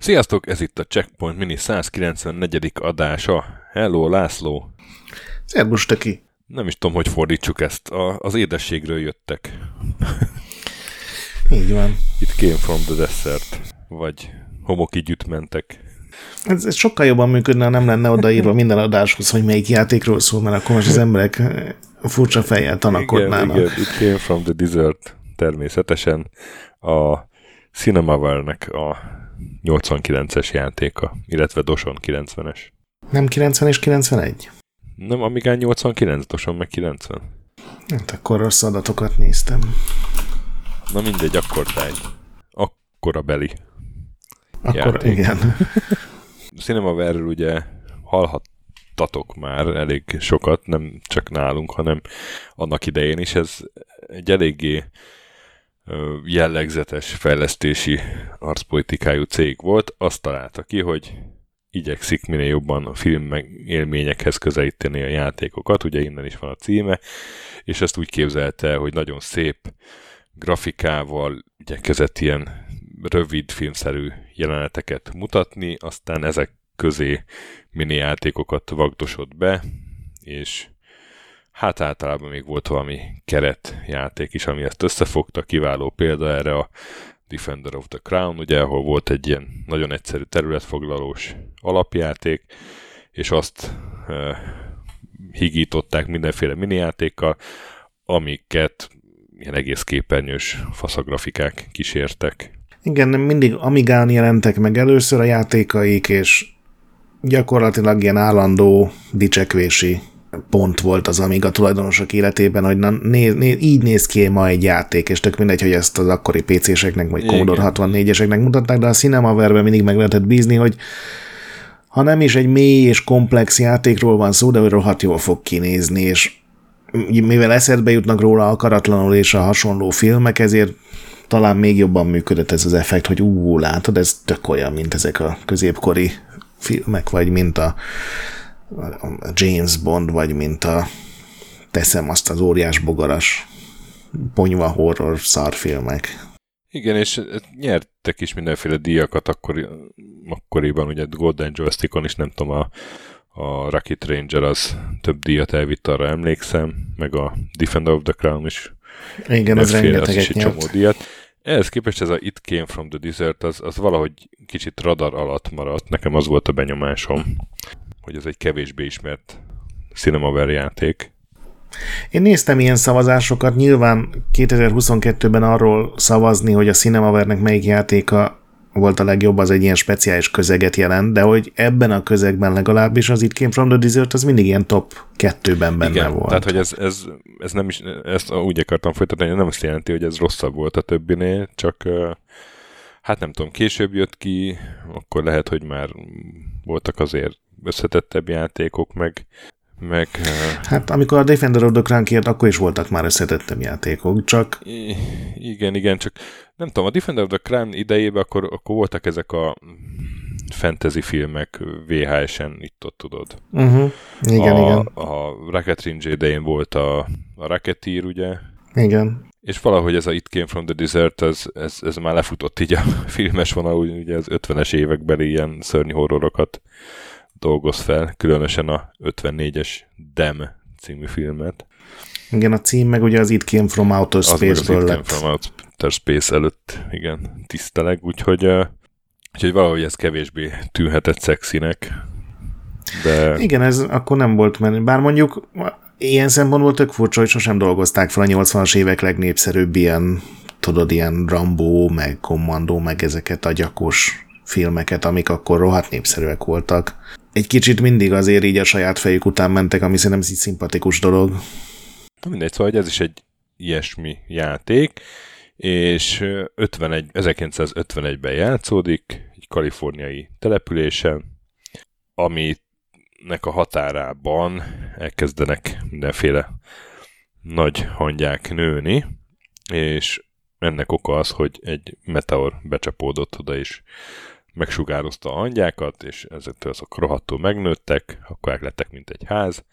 Sziasztok, ez itt a Checkpoint Mini 194. adása. Hello, László. Szerbus, ki. Nem is tudom, hogy fordítsuk ezt. A, az édességről jöttek. Így van. It came from the desert. Vagy homokigyütt mentek. Ez, ez sokkal jobban működne, ha nem lenne odaírva minden adáshoz, hogy melyik játékról szól, mert akkor most az emberek furcsa fejjel tanakodnának. Igen, igen, It came from the desert. Természetesen a Cinemaware-nek a 89-es játéka, illetve Doson 90-es. Nem 90 és 91? Nem, Amigán 89, Doson meg 90. Hát akkor rossz adatokat néztem. Na mindegy, akkor táj. Akkor a beli. Akkor játék. igen. Cinemaware-ről ugye hallhattatok már elég sokat, nem csak nálunk, hanem annak idején is. Ez egy eléggé jellegzetes fejlesztési arcpolitikájú cég volt, azt találta ki, hogy igyekszik minél jobban a film élményekhez közelíteni a játékokat, ugye innen is van a címe, és ezt úgy képzelte, hogy nagyon szép grafikával igyekezett ilyen rövid filmszerű jeleneteket mutatni, aztán ezek közé mini játékokat vagdosott be, és hát általában még volt valami keretjáték is, ami ezt összefogta, kiváló példa erre a Defender of the Crown, ugye, ahol volt egy ilyen nagyon egyszerű területfoglalós alapjáték, és azt e, higították mindenféle minijátékkal, amiket ilyen egész képernyős faszagrafikák kísértek. Igen, mindig Amigán jelentek meg először a játékaik, és gyakorlatilag ilyen állandó dicsekvési pont volt az Amiga tulajdonosok életében, hogy na, néz, néz, így néz ki ma egy játék, és tök mindegy, hogy ezt az akkori PC-seknek, vagy Commodore 64-eseknek mutatták, de a Cinemaware-ben mindig meg lehetett bízni, hogy ha nem is egy mély és komplex játékról van szó, de hogy rohadt jól fog kinézni, és mivel eszedbe jutnak róla akaratlanul és a hasonló filmek, ezért talán még jobban működött ez az effekt, hogy ú, látod, ez tök olyan, mint ezek a középkori filmek, vagy mint a a James Bond, vagy mint a teszem azt az óriás bogaras ponyva horror szarfilmek. Igen, és nyertek is mindenféle díjakat akkor, akkoriban, ugye Golden Joystickon is nem tudom, a, a Rocket Ranger az több díjat elvitt, arra emlékszem, meg a Defender of the Crown is. Igen, az rengeteget egy csomó díjat. Ehhez képest ez a It Came From The Desert, az, az valahogy kicsit radar alatt maradt. Nekem az volt a benyomásom hogy ez egy kevésbé ismert Cinemaware játék. Én néztem ilyen szavazásokat, nyilván 2022-ben arról szavazni, hogy a Cinemaware-nek melyik játéka volt a legjobb, az egy ilyen speciális közeget jelent, de hogy ebben a közegben legalábbis az It Came From The Desert az mindig ilyen top kettőben benne Igen, volt. tehát hogy ez, ez, ez nem is, ezt úgy akartam folytatni, hogy nem azt jelenti, hogy ez rosszabb volt a többinél, csak hát nem tudom, később jött ki, akkor lehet, hogy már voltak azért összetettebb játékok, meg, meg... Hát amikor a Defender of the Crown kijött, akkor is voltak már összetettebb játékok, csak... Igen, igen, csak nem tudom, a Defender of the Crown idejében akkor, akkor voltak ezek a fantasy filmek VHS-en, itt ott tudod. Uh-huh. Igen, a, igen. A Rocket Ranger idején volt a, a Rocketeer, ugye? Igen. És valahogy ez a It Came From The Desert, ez, ez, ez már lefutott így a filmes vonal, ugye az 50-es évekbeli ilyen szörnyű horrorokat dolgoz fel, különösen a 54-es Dem című filmet. Igen, a cím meg ugye az It Came From Outer Space-ből lett. Came From Outer Space előtt, igen, tiszteleg, úgyhogy, úgyhogy valahogy ez kevésbé tűnhetett szexinek. De... Igen, ez akkor nem volt menő. Bár mondjuk ilyen szempontból tök furcsa, hogy sosem dolgozták fel a 80-as évek legnépszerűbb ilyen, tudod, ilyen Rambo, meg Commando, meg ezeket a gyakos filmeket, amik akkor rohadt népszerűek voltak egy kicsit mindig azért így a saját fejük után mentek, ami szerintem egy szimpatikus dolog. Na mindegy, szóval ez is egy ilyesmi játék, és 51, 1951-ben játszódik, egy kaliforniai településen, aminek a határában elkezdenek mindenféle nagy hangyák nőni, és ennek oka az, hogy egy meteor becsapódott oda, és megsugározta a hangyákat, és ezektől azok rohadtul megnőttek, akkor lettek, mint egy ház,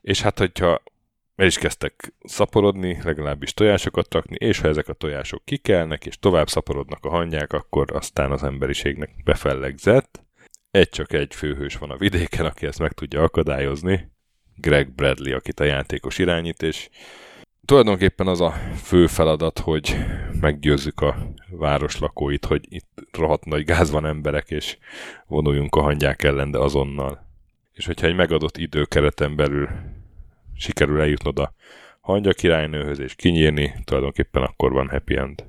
És hát, hogyha el is kezdtek szaporodni, legalábbis tojásokat rakni, és ha ezek a tojások kikelnek, és tovább szaporodnak a hangyák, akkor aztán az emberiségnek befellegzett. Egy csak egy főhős van a vidéken, aki ezt meg tudja akadályozni, Greg Bradley, akit a játékos irányít, és tulajdonképpen az a fő feladat, hogy meggyőzzük a város lakóit, hogy itt rohadt nagy gáz van emberek, és vonuljunk a hangyák ellen, de azonnal. És hogyha egy megadott időkereten belül sikerül eljutnod a hangya királynőhöz és kinyírni, tulajdonképpen akkor van happy end.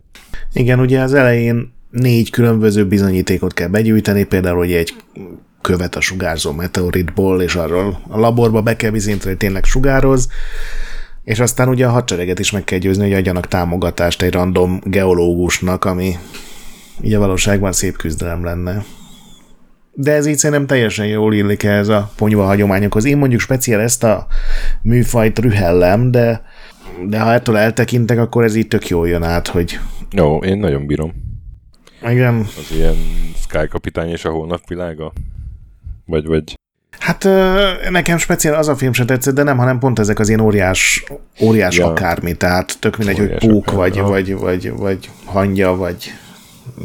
Igen, ugye az elején négy különböző bizonyítékot kell begyűjteni, például, hogy egy követ a sugárzó meteoritból, és arról a laborba be kell bizonyítani, hogy tényleg sugároz, és aztán ugye a hadsereget is meg kell győzni, hogy adjanak támogatást egy random geológusnak, ami ugye valóságban szép küzdelem lenne. De ez így szerintem teljesen jól illik ez a ponyva hagyományokhoz. Én mondjuk speciál ezt a műfajt rühellem, de, de ha ettől eltekintek, akkor ez így tök jól jön át, hogy... Jó, én nagyon bírom. Igen. Az ilyen Sky kapitány és a holnap világa? Vagy, vagy Hát nekem speciál az a film se tetszett, de nem, hanem pont ezek az ilyen óriás, óriás ja. akármi, tehát tök mindegy, óriás hogy pók, vagy, vagy, vagy, vagy hangya, vagy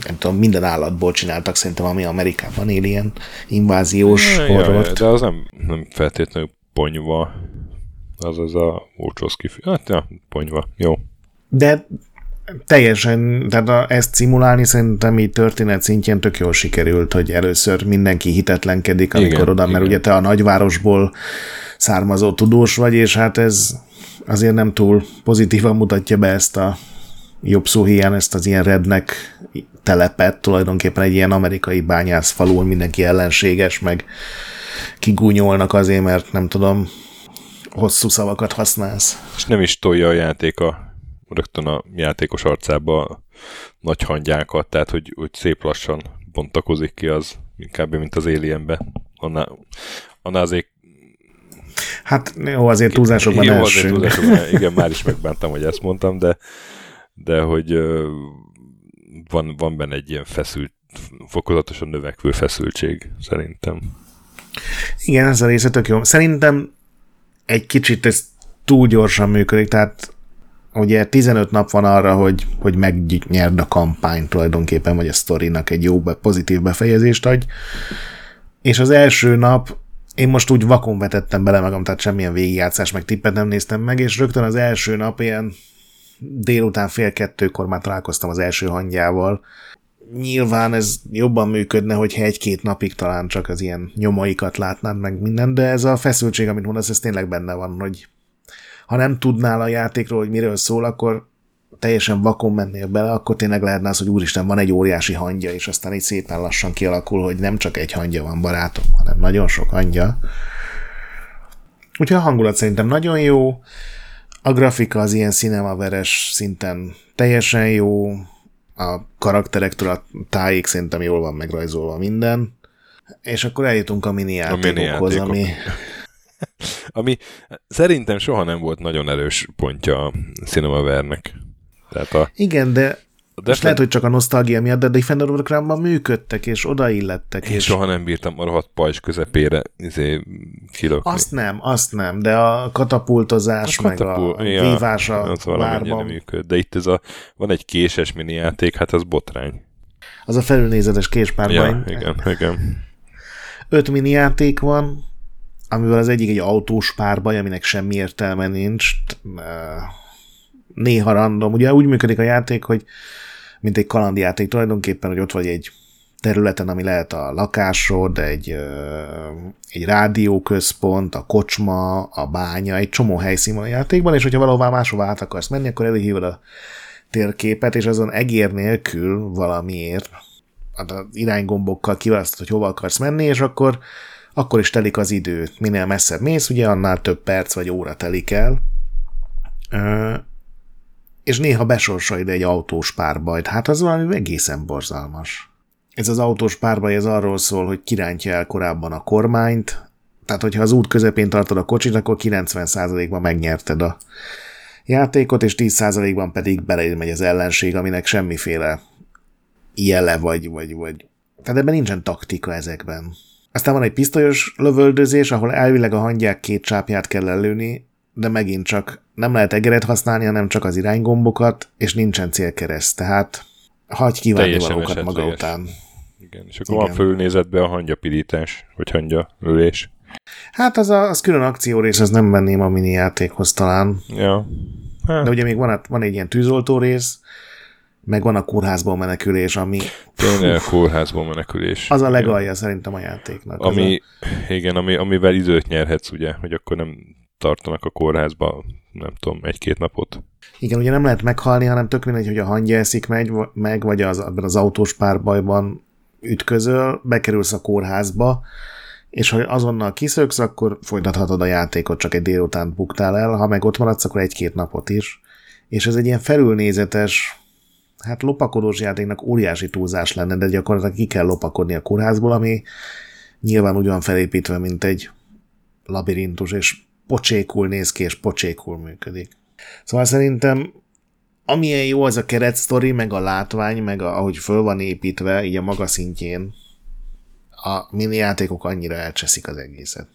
nem tudom, minden állatból csináltak szerintem, ami Amerikában él ilyen inváziós ja, horrort. Ja, de az nem, nem feltétlenül ponyva, az az a Wachowski film. Hát ja, ponyva, jó. De teljesen, tehát a, ezt szimulálni szerintem így történet szintjén tök jól sikerült, hogy először mindenki hitetlenkedik, amikor igen, oda, igen. mert ugye te a nagyvárosból származó tudós vagy, és hát ez azért nem túl pozitívan mutatja be ezt a jobb szó hiány, ezt az ilyen rednek telepet, tulajdonképpen egy ilyen amerikai bányász falul mindenki ellenséges, meg kigúnyolnak azért, mert nem tudom, hosszú szavakat használsz. És nem is tolja a játék a rögtön a játékos arcába nagy hangyákat, tehát hogy, hogy szép lassan bontakozik ki az, inkább mint az Alienbe. Annál, annál azért Hát jó, azért túlzásokban jó, azért túlzásokban, igen, már is megbántam, hogy ezt mondtam, de, de hogy van, van benne egy ilyen feszült, fokozatosan növekvő feszültség, szerintem. Igen, ez a része tök jó. Szerintem egy kicsit ez túl gyorsan működik, tehát ugye 15 nap van arra, hogy, hogy megnyerd a kampány tulajdonképpen, vagy a sztorinak egy jó, pozitív befejezést adj. És az első nap én most úgy vakon vetettem bele magam, tehát semmilyen végigjátszás, meg tippet nem néztem meg, és rögtön az első nap ilyen délután fél kettőkor már találkoztam az első hangjával. Nyilván ez jobban működne, hogyha egy-két napig talán csak az ilyen nyomaikat látnád meg minden, de ez a feszültség, amit mondasz, ez tényleg benne van, hogy ha nem tudnál a játékról, hogy miről szól, akkor teljesen vakon mennél bele, akkor tényleg lehetne az, hogy úristen, van egy óriási hangja, és aztán így szépen lassan kialakul, hogy nem csak egy hangja van, barátom, hanem nagyon sok hangja. Úgyhogy a hangulat szerintem nagyon jó, a grafika az ilyen cinemaveres szinten teljesen jó, a karakterektől a tájék szerintem jól van megrajzolva minden, és akkor eljutunk a mini játékokhoz, ami Ami szerintem soha nem volt nagyon erős pontja a Cinemavernek. Tehát a, Igen, de de most lehet, hogy csak a nosztalgia miatt, de Defender of the működtek, és odaillettek. Én és... soha nem bírtam a rohadt pajzs közepére izé, kilökni. Azt nem, azt nem, de a katapultozás, a katapult, meg a ja, vívás a várban. működ. De itt ez a, van egy késes mini játék, hát az botrány. Az a felülnézetes késpárbany. Ja, igen, igen. Öt mini játék van, amivel az egyik egy autós párbaj, aminek semmi értelme nincs. Néha random. Ugye úgy működik a játék, hogy mint egy kalandjáték tulajdonképpen, hogy ott vagy egy területen, ami lehet a lakásod, egy, egy rádióközpont, a kocsma, a bánya, egy csomó helyszín van a játékban, és hogyha valahová máshova át akarsz menni, akkor előhívod a térképet, és azon egér nélkül valamiért az iránygombokkal kiválasztod, hogy hova akarsz menni, és akkor akkor is telik az idő. Minél messzebb mész, ugye annál több perc vagy óra telik el. És néha besorsa ide egy autós párbajt. Hát az valami egészen borzalmas. Ez az autós párbaj, ez arról szól, hogy kirántja el korábban a kormányt, tehát hogyha az út közepén tartod a kocsit, akkor 90%-ban megnyerted a játékot, és 10%-ban pedig belemegy az ellenség, aminek semmiféle jele vagy, vagy, vagy. Tehát ebben nincsen taktika ezekben Aztán van egy pisztolyos lövöldözés, ahol elvileg a hangyák két csápját kell lelőni, de megint csak nem lehet egeret használni, hanem csak az iránygombokat, és nincsen célkereszt, tehát hagyj kívánni valókat maga után. Igen, és akkor Igen. van fölnézetbe a hangyapirítás, vagy hangya ülés. Hát az, a, az külön akciórész, az nem venném a mini játékhoz talán. Ja. Hát. De ugye még van, van egy ilyen tűzoltó rész, meg van a kórházból menekülés, ami... Tényleg a kórházból menekülés. Az a legalja szerintem a játéknak. Ami, a... igen, ami, amivel időt nyerhetsz, ugye, hogy akkor nem tartanak a kórházba, nem tudom, egy-két napot. Igen, ugye nem lehet meghalni, hanem tök mindegy, hogy a hangja eszik meg, meg vagy az, abban az autós párbajban ütközöl, bekerülsz a kórházba, és ha azonnal kiszöksz, akkor folytathatod a játékot, csak egy délután buktál el, ha meg ott maradsz, akkor egy-két napot is. És ez egy ilyen felülnézetes, hát lopakodós játéknak óriási túlzás lenne, de gyakorlatilag ki kell lopakodni a kórházból, ami nyilván ugyan felépítve, mint egy labirintus, és pocsékul néz ki, és pocsékul működik. Szóval szerintem amilyen jó az a keretsztori, meg a látvány, meg a, ahogy föl van építve, így a maga szintjén, a mini játékok annyira elcseszik az egészet.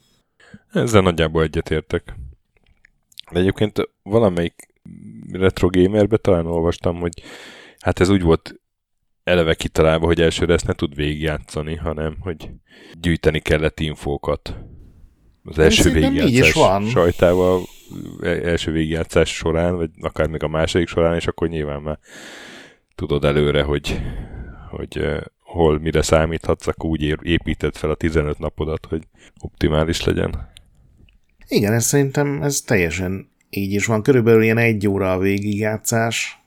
Ezzel nagyjából egyetértek. De egyébként valamelyik retro gamerbe talán olvastam, hogy hát ez úgy volt eleve kitalálva, hogy elsőre ezt ne tud végigjátszani, hanem hogy gyűjteni kellett infókat. Az első végigjátszás van. sajtával, e- első végigjátszás során, vagy akár még a második során, és akkor nyilván már tudod előre, hogy, hogy hol mire számíthatsz, akkor úgy építed fel a 15 napodat, hogy optimális legyen. Igen, ez szerintem ez teljesen így is van. Körülbelül ilyen egy óra a végigjátszás.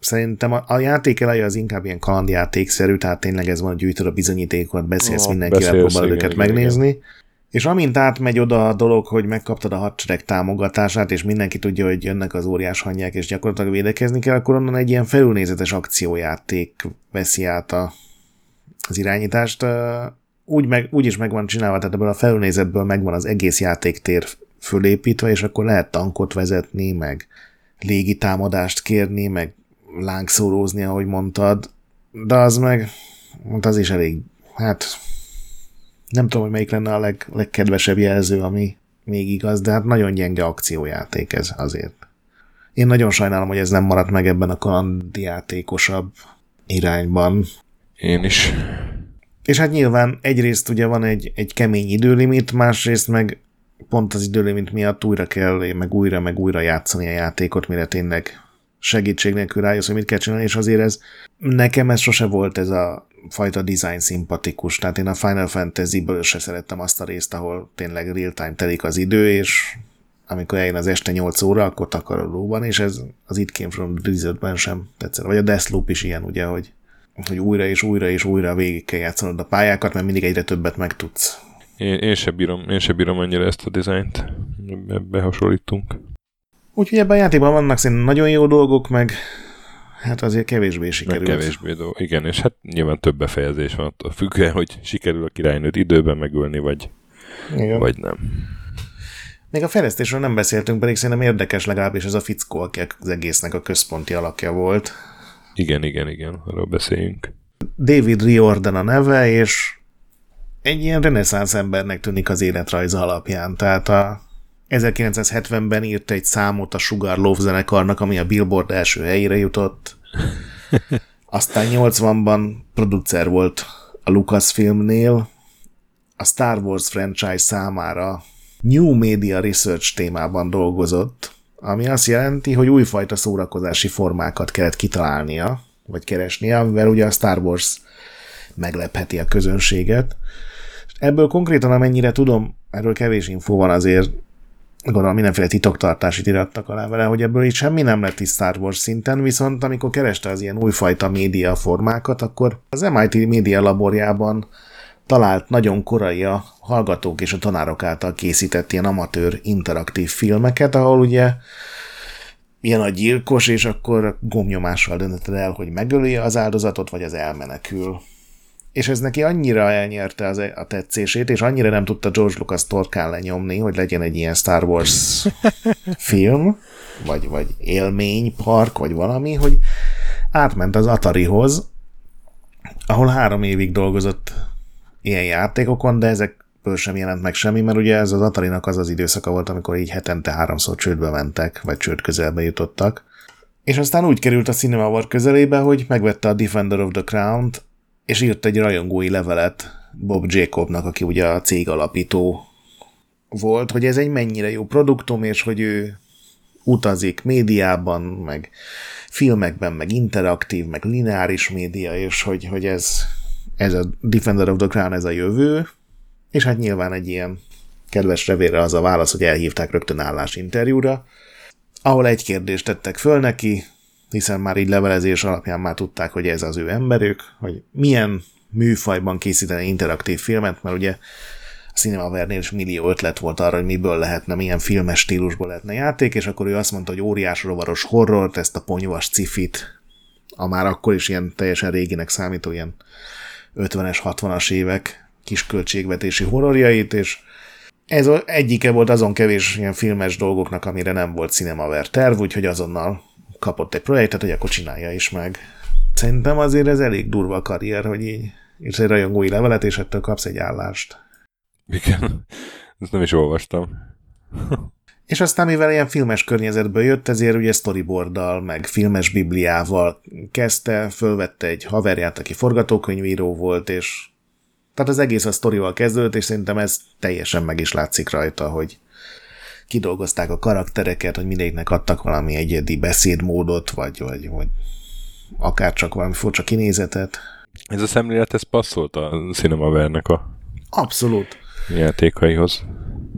Szerintem a, a játék eleje az inkább ilyen kalandjátékszerű, tehát tényleg ez van, gyűjtöd a bizonyítékot, beszélsz mindenkivel, próbálod őket igen, megnézni. Igen. És amint átmegy oda a dolog, hogy megkaptad a hadsereg támogatását, és mindenki tudja, hogy jönnek az óriás hangyák, és gyakorlatilag védekezni kell, akkor onnan egy ilyen felülnézetes akciójáték veszi át a, az irányítást. Úgy, meg, úgy is meg van csinálva, tehát ebből a felülnézetből megvan az egész játéktér fölépítve, és akkor lehet tankot vezetni, meg légi támadást kérni, meg lángszórózni, ahogy mondtad, de az meg, az is elég, hát nem tudom, hogy melyik lenne a leg, legkedvesebb jelző, ami még igaz, de hát nagyon gyenge akciójáték ez azért. Én nagyon sajnálom, hogy ez nem maradt meg ebben a kalandjátékosabb irányban. Én is. És hát nyilván egyrészt ugye van egy, egy kemény időlimit, másrészt meg pont az időlimit miatt újra kell, meg újra, meg újra játszani a játékot, mire tényleg segítség nélkül rájössz, hogy mit kell csinálni, és azért ez nekem ez sose volt ez a fajta design szimpatikus. Tehát én a Final Fantasy-ből se szerettem azt a részt, ahol tényleg real-time telik az idő, és amikor eljön az este 8 óra, akkor takarodóban, és ez az It Came From Blizzardben sem tetszett. Vagy a Deathloop is ilyen, ugye, hogy, hogy újra és újra és újra végig kell játszanod a pályákat, mert mindig egyre többet megtudsz. Én, én sem bírom, én sem bírom annyira ezt a dizájnt. Ebbe hasonlítunk. Úgyhogy ebben a játékban vannak szerintem nagyon jó dolgok, meg hát azért kevésbé sikerült. Meg kevésbé dolgok. Igen, és hát nyilván több befejezés van attól függően, hogy sikerül a királynőt időben megölni, vagy, Igen. vagy nem. Még a fejlesztésről nem beszéltünk, pedig szerintem érdekes legalábbis ez a fickó, aki az egésznek a központi alakja volt. Igen, igen, igen, arról beszéljünk. David Riordan a neve, és egy ilyen reneszánsz embernek tűnik az életrajza alapján. Tehát a 1970-ben írt egy számot a Sugar Love zenekarnak, ami a Billboard első helyére jutott. Aztán 80-ban producer volt a Lucasfilmnél. A Star Wars franchise számára New Media Research témában dolgozott, ami azt jelenti, hogy újfajta szórakozási formákat kellett kitalálnia, vagy keresnie, amivel ugye a Star Wars meglepheti a közönséget. Ebből konkrétan, amennyire tudom, erről kevés info van azért, gondolom mindenféle titoktartásit irattak alá vele, hogy ebből itt semmi nem lett is Star Wars szinten, viszont amikor kereste az ilyen újfajta média formákat, akkor az MIT média laborjában talált nagyon korai a hallgatók és a tanárok által készített ilyen amatőr interaktív filmeket, ahol ugye ilyen a gyilkos, és akkor gomnyomással döntöd el, hogy megöli az áldozatot, vagy az elmenekül és ez neki annyira elnyerte az, a tetszését, és annyira nem tudta George Lucas torkán lenyomni, hogy legyen egy ilyen Star Wars film, vagy, vagy élménypark, vagy valami, hogy átment az Atarihoz, ahol három évig dolgozott ilyen játékokon, de ezekből sem jelent meg semmi, mert ugye ez az atari az az időszaka volt, amikor így hetente háromszor csődbe mentek, vagy csőd közelbe jutottak. És aztán úgy került a Cinema War közelébe, hogy megvette a Defender of the Crown-t, és írt egy rajongói levelet Bob Jacobnak, aki ugye a cég alapító volt, hogy ez egy mennyire jó produktum, és hogy ő utazik médiában, meg filmekben, meg interaktív, meg lineáris média, és hogy, hogy ez, ez a Defender of the Crown, ez a jövő, és hát nyilván egy ilyen kedves revére az a válasz, hogy elhívták rögtön állásinterjúra, ahol egy kérdést tettek föl neki, hiszen már így levelezés alapján már tudták, hogy ez az ő emberük, hogy milyen műfajban készíteni interaktív filmet, mert ugye a Cinemavernél is millió ötlet volt arra, hogy miből lehetne, milyen filmes stílusból lehetne játék, és akkor ő azt mondta, hogy óriás rovaros horrort, ezt a ponyvas cifit, a már akkor is ilyen teljesen réginek számító ilyen 50-es, 60-as évek kisköltségvetési horrorjait, és ez egyike volt azon kevés ilyen filmes dolgoknak, amire nem volt Cinemaver terv, úgyhogy azonnal kapott egy projektet, hogy akkor csinálja is meg. Szerintem azért ez elég durva a karrier, hogy így írsz egy rajongói levelet, és ettől kapsz egy állást. Igen, ezt nem is olvastam. És aztán, mivel ilyen filmes környezetből jött, ezért ugye storyboarddal, meg filmes bibliával kezdte, fölvette egy haverját, aki forgatókönyvíró volt, és tehát az egész a sztorival kezdődött, és szerintem ez teljesen meg is látszik rajta, hogy kidolgozták a karaktereket, hogy mindegyiknek adtak valami egyedi beszédmódot, vagy, vagy, vagy akár csak valami furcsa kinézetet. Ez a szemlélet, ez passzolt a Cinemavernek a Abszolút. játékaihoz.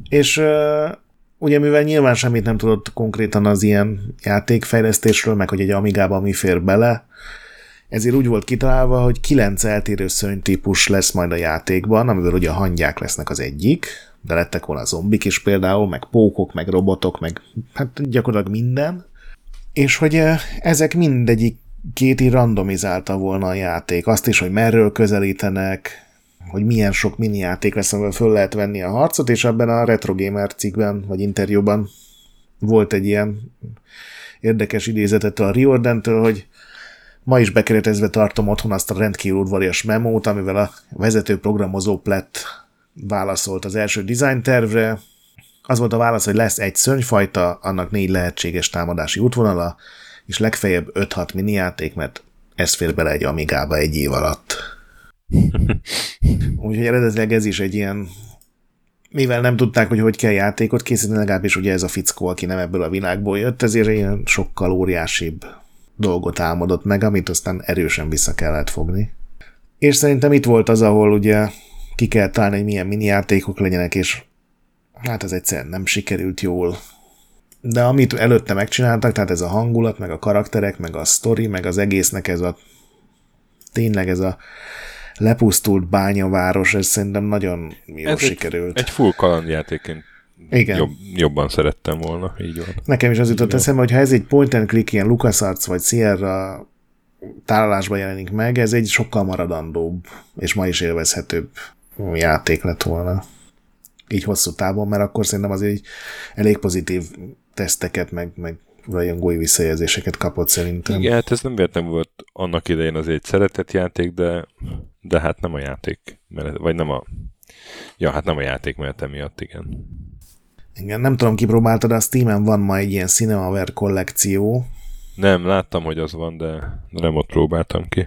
És uh, ugye mivel nyilván semmit nem tudott konkrétan az ilyen játékfejlesztésről, meg hogy egy Amigába mi fér bele, ezért úgy volt kitalálva, hogy kilenc eltérő szönytípus lesz majd a játékban, amiből ugye a hangyák lesznek az egyik, de lettek volna zombik is például, meg pókok, meg robotok, meg hát gyakorlatilag minden. És hogy ezek mindegyik két így randomizálta volna a játék. Azt is, hogy merről közelítenek, hogy milyen sok mini játék lesz, amivel föl lehet venni a harcot, és ebben a Retro Gamer cikkben, vagy interjúban volt egy ilyen érdekes idézetet a Riordentől, hogy ma is bekeretezve tartom otthon azt a rendkívül udvarias memót, amivel a vezető programozó Plett válaszolt az első design tervre. Az volt a válasz, hogy lesz egy szörnyfajta, annak négy lehetséges támadási útvonala, és legfeljebb 5-6 mini játék, mert ez fér bele egy Amigába egy év alatt. Úgyhogy eredetileg ez is egy ilyen mivel nem tudták, hogy hogy kell játékot készíteni, legalábbis ugye ez a fickó, aki nem ebből a világból jött, ezért ilyen sokkal óriásibb dolgot álmodott meg, amit aztán erősen vissza kellett fogni. És szerintem itt volt az, ahol ugye ki kell találni, hogy milyen mini játékok legyenek, és hát ez egyszerűen nem sikerült jól. De amit előtte megcsináltak, tehát ez a hangulat, meg a karakterek, meg a story, meg az egésznek ez a tényleg ez a lepusztult bányaváros, ez szerintem nagyon jó ez sikerült. Egy, egy full kalandjátéként igen. Jobb, jobban szerettem volna, így van. Nekem is az jutott eszembe, hogy ha ez egy point and click, ilyen LucasArts vagy Sierra tálalásban jelenik meg, ez egy sokkal maradandóbb, és ma is élvezhetőbb játék lett volna. Így hosszú távon, mert akkor szerintem azért egy elég pozitív teszteket, meg, meg rajongói visszajelzéseket kapott szerintem. Igen, hát ez nem véletlen volt annak idején az egy szeretett játék, de, de hát nem a játék, mert, vagy nem a Ja, hát nem a játék mert emiatt, igen. Igen, nem tudom, kipróbáltad, a Steam-en van ma egy ilyen Cinemaware kollekció. Nem, láttam, hogy az van, de nem ott próbáltam ki.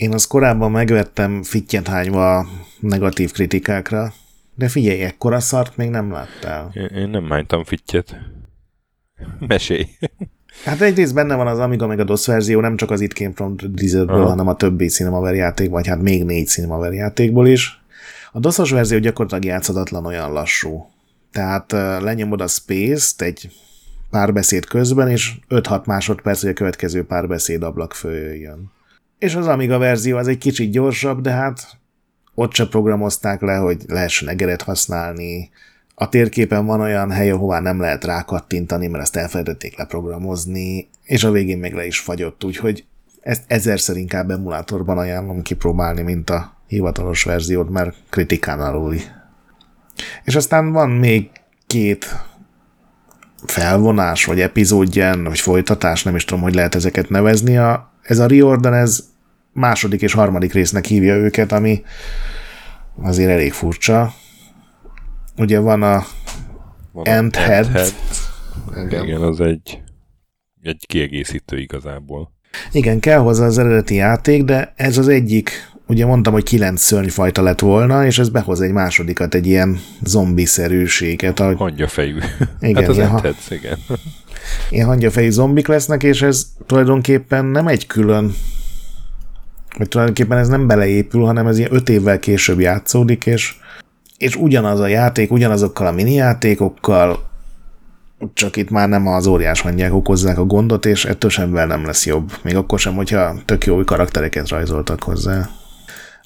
Én azt korábban megvettem fittyet hányva negatív kritikákra, de figyelj, ekkora szart még nem láttál. Én, nem hánytam fittyet. Mesélj. Hát egyrészt benne van az Amiga meg a DOS verzió, nem csak az It Came From Blizzardből, hanem a többi Cinemaware játék, vagy hát még négy Cinemaware játékból is. A DOS-os verzió gyakorlatilag játszadatlan olyan lassú. Tehát lenyomod a Space-t egy párbeszéd közben, és 5-6 másodperc, hogy a következő párbeszéd ablak följön. És az Amiga verzió az egy kicsit gyorsabb, de hát ott se programozták le, hogy lehessen egeret használni. A térképen van olyan hely, ahová nem lehet rákattintani, mert ezt elfelejtették leprogramozni, és a végén még le is fagyott, úgyhogy ezt ezerszer inkább emulátorban ajánlom kipróbálni, mint a hivatalos verziót, mert kritikán aluli. És aztán van még két felvonás, vagy epizódjen, vagy folytatás, nem is tudom, hogy lehet ezeket nevezni. A, ez a Riordan, ez második és harmadik résznek hívja őket, ami azért elég furcsa. Ugye van a Van Ant Head. Head. Igen. Igen, az egy, egy kiegészítő igazából. Igen, kell hozzá az eredeti játék, de ez az egyik, ugye mondtam, hogy kilenc szörnyfajta lett volna, és ez behoz egy másodikat, egy ilyen zombiszerűséget, ahogy Hangyafejű. Igen, hát az ilyen ha- igen. ilyen hangyafejű zombik lesznek, és ez tulajdonképpen nem egy külön, vagy tulajdonképpen ez nem beleépül, hanem ez ilyen öt évvel később játszódik, és, és ugyanaz a játék, ugyanazokkal a mini játékokkal, csak itt már nem az óriás hangyák okozzák a gondot, és ettől semmivel nem lesz jobb. Még akkor sem, hogyha tök jó új karaktereket rajzoltak hozzá.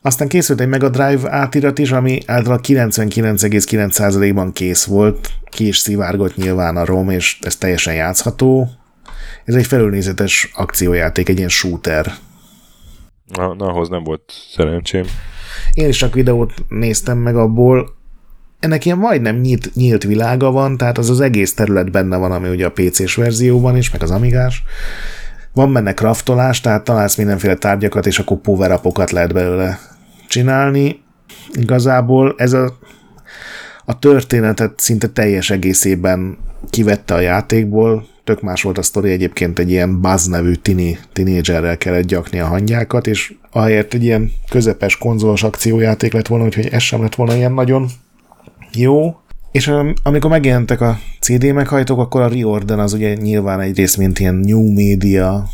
Aztán készült egy Mega Drive átirat is, ami általában 99,9%-ban kész volt, ki is szivárgott nyilván a ROM, és ez teljesen játszható. Ez egy felülnézetes akciójáték, egy ilyen shooter. Na, na, ahhoz nem volt szerencsém. Én is csak videót néztem meg abból. Ennek ilyen majdnem nyílt, nyílt világa van, tehát az az egész terület benne van, ami ugye a PC-s verzióban is, meg az Amigás. Van benne kraftolás, tehát találsz mindenféle tárgyakat, és akkor power lehet belőle csinálni. Igazából ez a, a történetet szinte teljes egészében kivette a játékból, tök más volt a sztori, egyébként egy ilyen Buzz nevű tini, tinédzserrel kellett gyakni a hangyákat, és ahelyett egy ilyen közepes konzolos akciójáték lett volna, úgyhogy ez sem lett volna ilyen nagyon jó. És am- amikor megjelentek a CD meghajtók, akkor a Riordan az ugye nyilván egyrészt mint ilyen new media,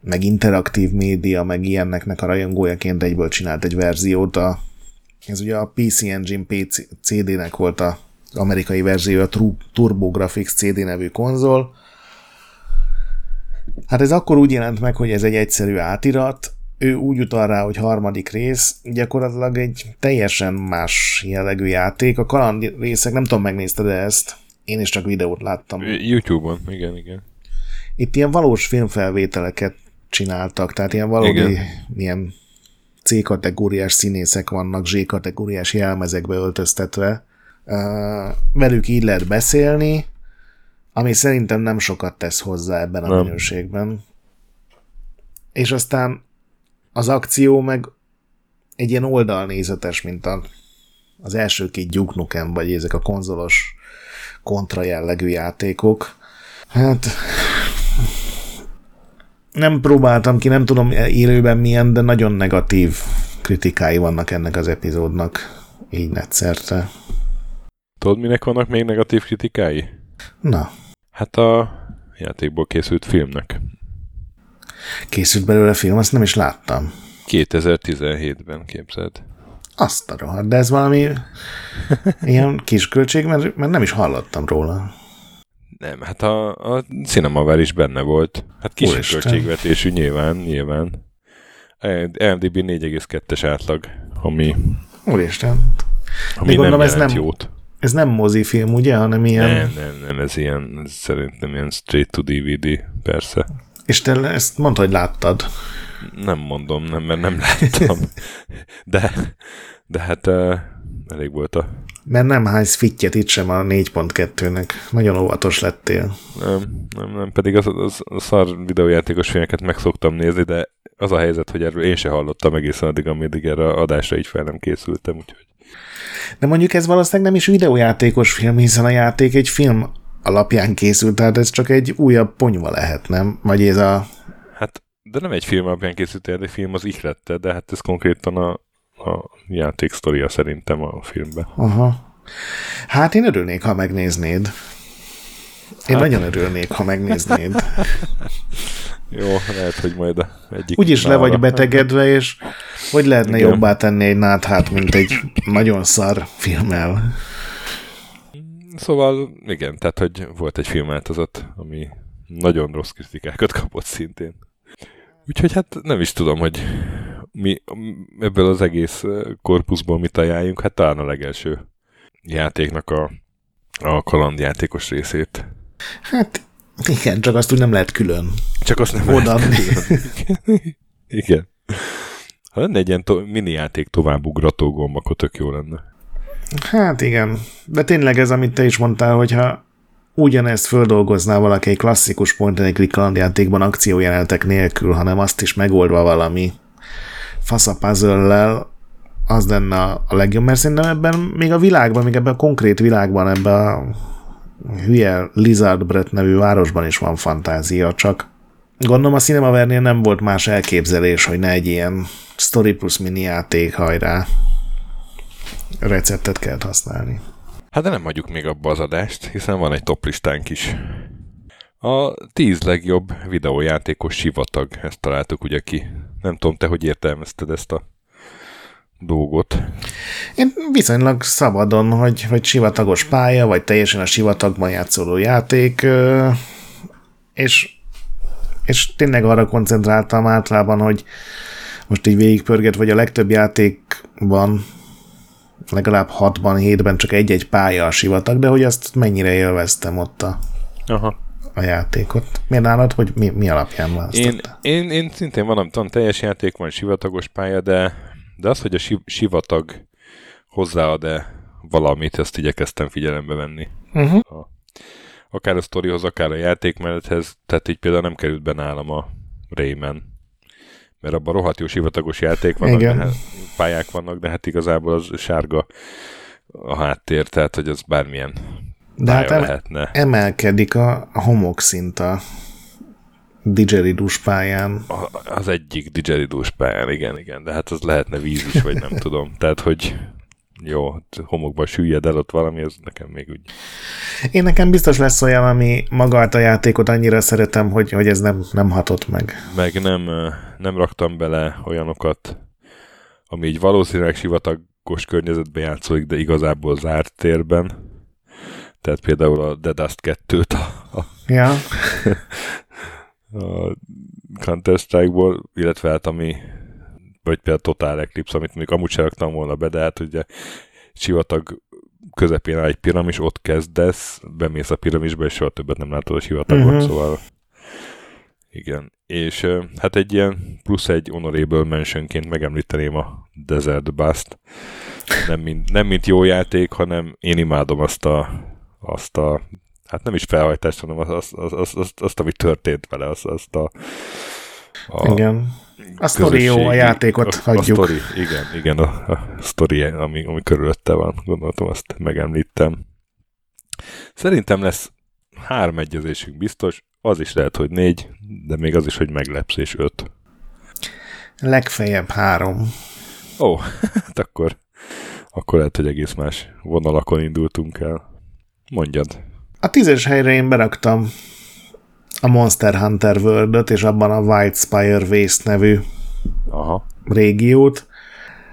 meg interaktív média, meg ilyenneknek a rajongójaként egyből csinált egy verziót. A, ez ugye a PC Engine PC, CD-nek volt a amerikai verzió, a Tru- TurboGrafx CD nevű konzol. Hát ez akkor úgy jelent meg, hogy ez egy egyszerű átirat, ő úgy utal rá, hogy harmadik rész, gyakorlatilag egy teljesen más jellegű játék. A kaland részek, nem tudom, megnézted -e ezt? Én is csak videót láttam. YouTube-on, igen, igen. Itt ilyen valós filmfelvételeket csináltak, tehát ilyen valódi, Igen. Igen. ilyen C-kategóriás színészek vannak, Z-kategóriás jelmezekbe öltöztetve. Uh, velük így lehet beszélni, ami szerintem nem sokat tesz hozzá ebben a Nem. minőségben. És aztán az akció meg egy ilyen oldalnézetes, mint a, az első két Duke Nukem, vagy ezek a konzolos kontra jellegű játékok. Hát nem próbáltam ki, nem tudom élőben milyen, de nagyon negatív kritikái vannak ennek az epizódnak, így netszerte. Tudod, minek vannak még negatív kritikái? Na, Hát a játékból készült filmnek. készült belőle film, azt nem is láttam. 2017-ben képzeld. Azt a rohadt, de ez valami ilyen kis költség, mert, mert nem is hallottam róla. Nem, hát a, a Cinemaware is benne volt. Hát kis Úristen. költségvetésű nyilván, nyilván. LMDB 4,2-es átlag, ami, Úristen. ami Még nem gondolom, ez nem- jót. Ez nem mozifilm, ugye, hanem ilyen... Nem, nem, nem, ez ilyen, ez szerintem ilyen straight to DVD, persze. És te ezt mondta, hogy láttad. Nem mondom, nem, mert nem láttam. De, de hát uh, elég volt a... Mert nem hánysz fittyet itt sem a 4.2-nek. Nagyon óvatos lettél. Nem, nem, nem, pedig az, az, az szar videójátékos filmeket meg szoktam nézni, de az a helyzet, hogy erről én se hallottam egészen addig, amíg erre a adásra így fel nem készültem, úgyhogy De mondjuk ez valószínűleg nem is videójátékos film, hiszen a játék egy film alapján készült, tehát ez csak egy újabb ponyva lehet, nem? Vagy ez a... Hát, de nem egy film alapján készült el, egy film az ihlette, de hát ez konkrétan a, a játék sztoria szerintem a filmben. Aha. Hát én örülnék, ha megnéznéd. Én Hát- nagyon örülnék, ha megnéznéd. Jó, lehet, hogy majd egyik... Úgyis le vagy betegedve, és hogy lehetne Igen. jobbá tenni egy náthát, mint egy nagyon szar filmmel. Szóval igen, tehát hogy volt egy filmváltozat, ami nagyon rossz kritikákat kapott szintén. Úgyhogy hát nem is tudom, hogy mi ebből az egész eh, korpuszból mit ajánljunk, hát talán a legelső játéknak a, a kalandjátékos részét. Hát igen, csak azt úgy nem lehet külön. Csak azt nem Odaadni. lehet- Igen. Ha lenne egy ilyen to- mini játék továbbugrató gomb, akkor tök jó lenne. Hát igen, de tényleg ez, amit te is mondtál, hogyha ugyanezt földolgozná valaki egy klasszikus point and click kalandjátékban akciójelenetek nélkül, hanem azt is megoldva valami fasz a puzzle az lenne a legjobb, mert szerintem ebben még a világban, még ebben a konkrét világban, ebben a hülye Lizard Brett nevű városban is van fantázia, csak gondolom a Cinemavernél nem volt más elképzelés, hogy ne egy ilyen Story Plus mini játék hajrá receptet kell használni. Hát de nem hagyjuk még abba az adást, hiszen van egy toplistánk is. A tíz legjobb videójátékos sivatag, ezt találtuk ugye ki. Nem tudom, te hogy értelmezted ezt a dolgot? Én viszonylag szabadon, hogy, hogy sivatagos pálya, vagy teljesen a sivatagban játszoló játék, és, és tényleg arra koncentráltam általában, hogy most így végigpörget, vagy a legtöbb játékban legalább 6-ban, 7-ben csak egy-egy pálya a sivatag, de hogy azt mennyire élveztem ott a, Aha. a játékot. Miért nálad, hogy mi, mi alapján választottál? Én, én, én szintén van, tudom, teljes játék van, sivatagos pálya, de, de az, hogy a si, sivatag hozzáad-e valamit, ezt igyekeztem figyelembe venni. Uh-huh. A, akár a sztorihoz, akár a játékmenethez, tehát így például nem került be nálam a Rayman mert abban rohadt jó sivatagos játék vannak, Igen. De hát, pályák vannak, de hát igazából az sárga a háttér, tehát hogy az bármilyen de hát lehetne. emelkedik a homokszint a digeridus pályán. Az egyik digeridus pályán, igen, igen, de hát az lehetne víz is, vagy nem tudom. Tehát, hogy jó, homokba süllyed el ott valami, az nekem még úgy. Én nekem biztos lesz olyan, ami magát a játékot annyira szeretem, hogy, hogy ez nem, nem hatott meg. Meg nem, nem raktam bele olyanokat, ami így valószínűleg sivatagos környezetben játszódik, de igazából zárt térben. Tehát például a Dead Dust 2-t a, a, ja. a Counter-Strike-ból, illetve hát ami vagy például Total Eclipse, amit még amúgy sem raktam volna be, de hát ugye sivatag közepén áll egy piramis, ott kezdesz, bemész a piramisbe, és soha többet nem látod a sivatagot, uh-huh. szóval igen. És hát egy ilyen plusz egy honorable mentionként megemlíteném a Desert Bust. Nem mint, nem mint jó játék, hanem én imádom azt a, azt a hát nem is felhajtást, hanem azt, azt, azt, azt, azt, azt ami történt vele, azt, azt a, a Igen a sztori jó, a játékot a, hagyjuk. A sztori, igen, igen, a, a sztori, ami, ami körülötte van, gondoltam, azt megemlítem. Szerintem lesz három egyezésünk biztos, az is lehet, hogy négy, de még az is, hogy meglepsz, és öt. Legfeljebb három. Ó, hát akkor, akkor lehet, hogy egész más vonalakon indultunk el. Mondjad. A tízes helyre én beraktam a Monster Hunter world és abban a White Spire Waste nevű Aha. régiót.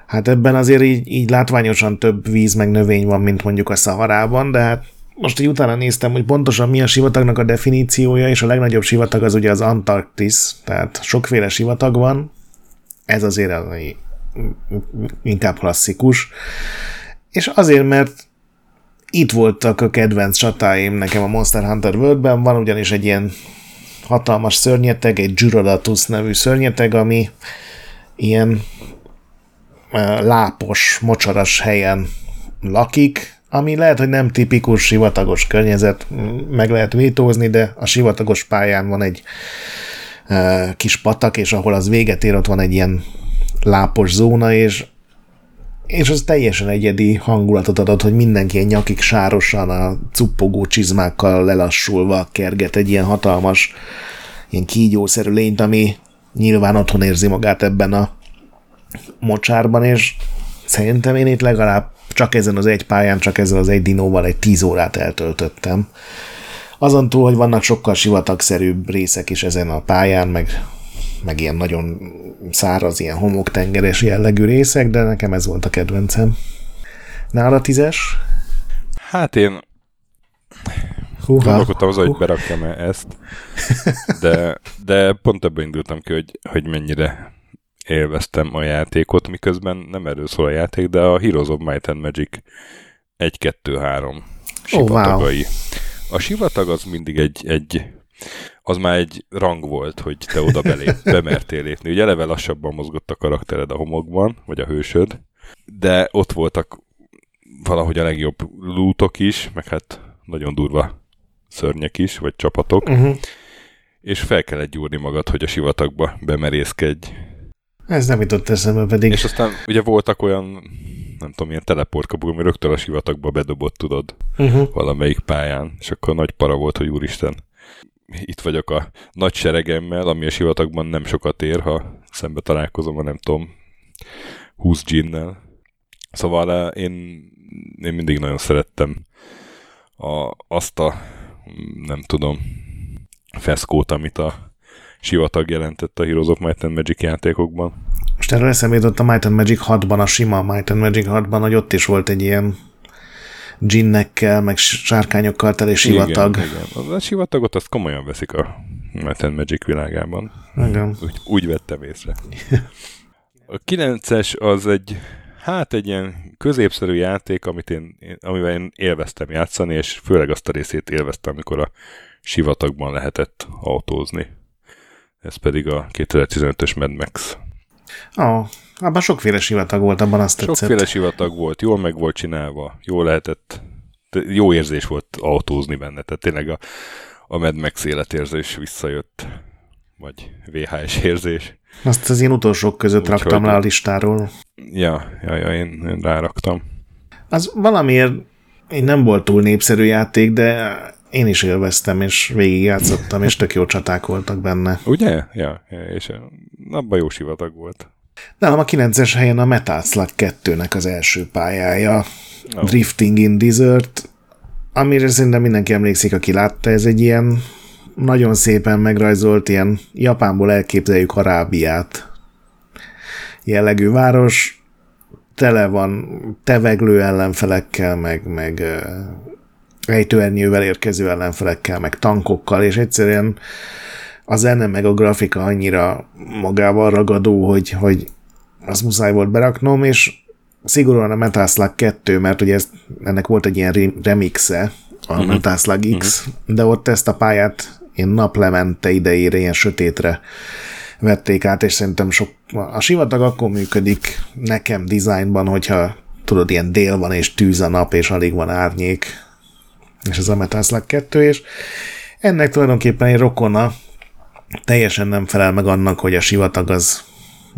Hát ebben azért így, így látványosan több víz meg növény van, mint mondjuk a Szaharában, de hát most így utána néztem, hogy pontosan mi a sivatagnak a definíciója, és a legnagyobb sivatag az ugye az Antarktisz, tehát sokféle sivatag van, ez azért az, inkább klasszikus, és azért, mert itt voltak a kedvenc csatáim nekem a Monster Hunter World-ben, van ugyanis egy ilyen hatalmas szörnyeteg, egy Gyuradatus nevű szörnyeteg, ami ilyen lápos, mocsaras helyen lakik, ami lehet, hogy nem tipikus sivatagos környezet, meg lehet vétózni, de a sivatagos pályán van egy kis patak, és ahol az véget ér, ott van egy ilyen lápos zóna, és és az teljesen egyedi hangulatot adott, hogy mindenki egy nyakig sárosan a cuppogó csizmákkal lelassulva kerget egy ilyen hatalmas, ilyen kígyószerű lényt, ami nyilván otthon érzi magát ebben a mocsárban, és szerintem én itt legalább csak ezen az egy pályán, csak ezzel az egy dinóval egy tíz órát eltöltöttem. Azon túl, hogy vannak sokkal sivatagszerűbb részek is ezen a pályán, meg meg ilyen nagyon száraz, ilyen homoktengeres jellegű részek, de nekem ez volt a kedvencem. Nála tízes? Hát én Húha. Gondolkodtam az, hogy berakjam -e ezt, de, de pont ebből indultam ki, hogy, hogy mennyire élveztem a játékot, miközben nem erről szól a játék, de a Heroes of Might and Magic 1-2-3 sivatagai. Oh, wow. A sivatag az mindig egy, egy az már egy rang volt, hogy te oda belép, bemertél lépni. Ugye eleve lassabban mozgott a karaktered a homokban, vagy a hősöd, de ott voltak valahogy a legjobb lútok is, meg hát nagyon durva szörnyek is, vagy csapatok, uh-huh. és fel kellett gyúrni magad, hogy a sivatagba bemerészkedj. Ez nem jutott eszembe pedig. És aztán ugye voltak olyan, nem tudom, ilyen teleportkapuk, ami rögtön a sivatagba bedobott, tudod, uh-huh. valamelyik pályán, és akkor nagy para volt, hogy úristen, itt vagyok a nagy seregemmel, ami a sivatagban nem sokat ér, ha szembe találkozom a nem tudom, 20 ginnel. Szóval eh, én, én mindig nagyon szerettem a, azt a, nem tudom, feszkót, amit a sivatag jelentett a Heroes of Might and Magic játékokban. Most erről eszembe jutott a Might and Magic 6-ban, a sima Might and Magic 6-ban, hogy ott is volt egy ilyen ginnekkel, meg sárkányokkal teli sivatag. Igen, igen. A sivatagot azt komolyan veszik a Might and Magic világában. Igen. Úgy, úgy vettem észre. A 9-es az egy, hát egy ilyen középszerű játék, amit én, amivel én élveztem játszani, és főleg azt a részét élveztem, amikor a sivatagban lehetett autózni. Ez pedig a 2015-ös Mad Max. Ó, oh, abban sokféle sivatag volt, abban azt tetszett. Sokféle sivatag volt, jól meg volt csinálva, jól lehetett, jó érzés volt autózni benne, tehát tényleg a, a Mad Max életérzés visszajött, vagy VHS érzés. Azt az én utolsók között Úgy raktam le a listáról. Ja, ja, ja én, én ráraktam. Az valamiért én nem volt túl népszerű játék, de én is élveztem, és végigjátszottam, és tök jó csaták voltak benne. Ugye? Ja, és abban jó sivatag volt. Nálam a 9-es helyen a Metal Slug 2-nek az első pályája, oh. Drifting in Desert, amire szerintem mindenki emlékszik, aki látta, ez egy ilyen nagyon szépen megrajzolt, ilyen Japánból elképzeljük Arábiát jellegű város, tele van teveglő ellenfelekkel, meg, meg ejtőernyővel érkező ellenfelekkel, meg tankokkal, és egyszerűen a zene meg a grafika annyira magával ragadó, hogy, hogy azt muszáj volt beraknom, és szigorúan a Metal Slug 2, mert ugye ez, ennek volt egy ilyen remixe, a uh-huh. Metal Slug X, uh-huh. de ott ezt a pályát én naplemente idejére ilyen sötétre vették át, és szerintem sok, a sivatag akkor működik nekem dizájnban, hogyha tudod, ilyen dél van, és tűz a nap, és alig van árnyék, és ez a Metal Slug 2, és ennek tulajdonképpen egy rokona teljesen nem felel meg annak, hogy a sivatag az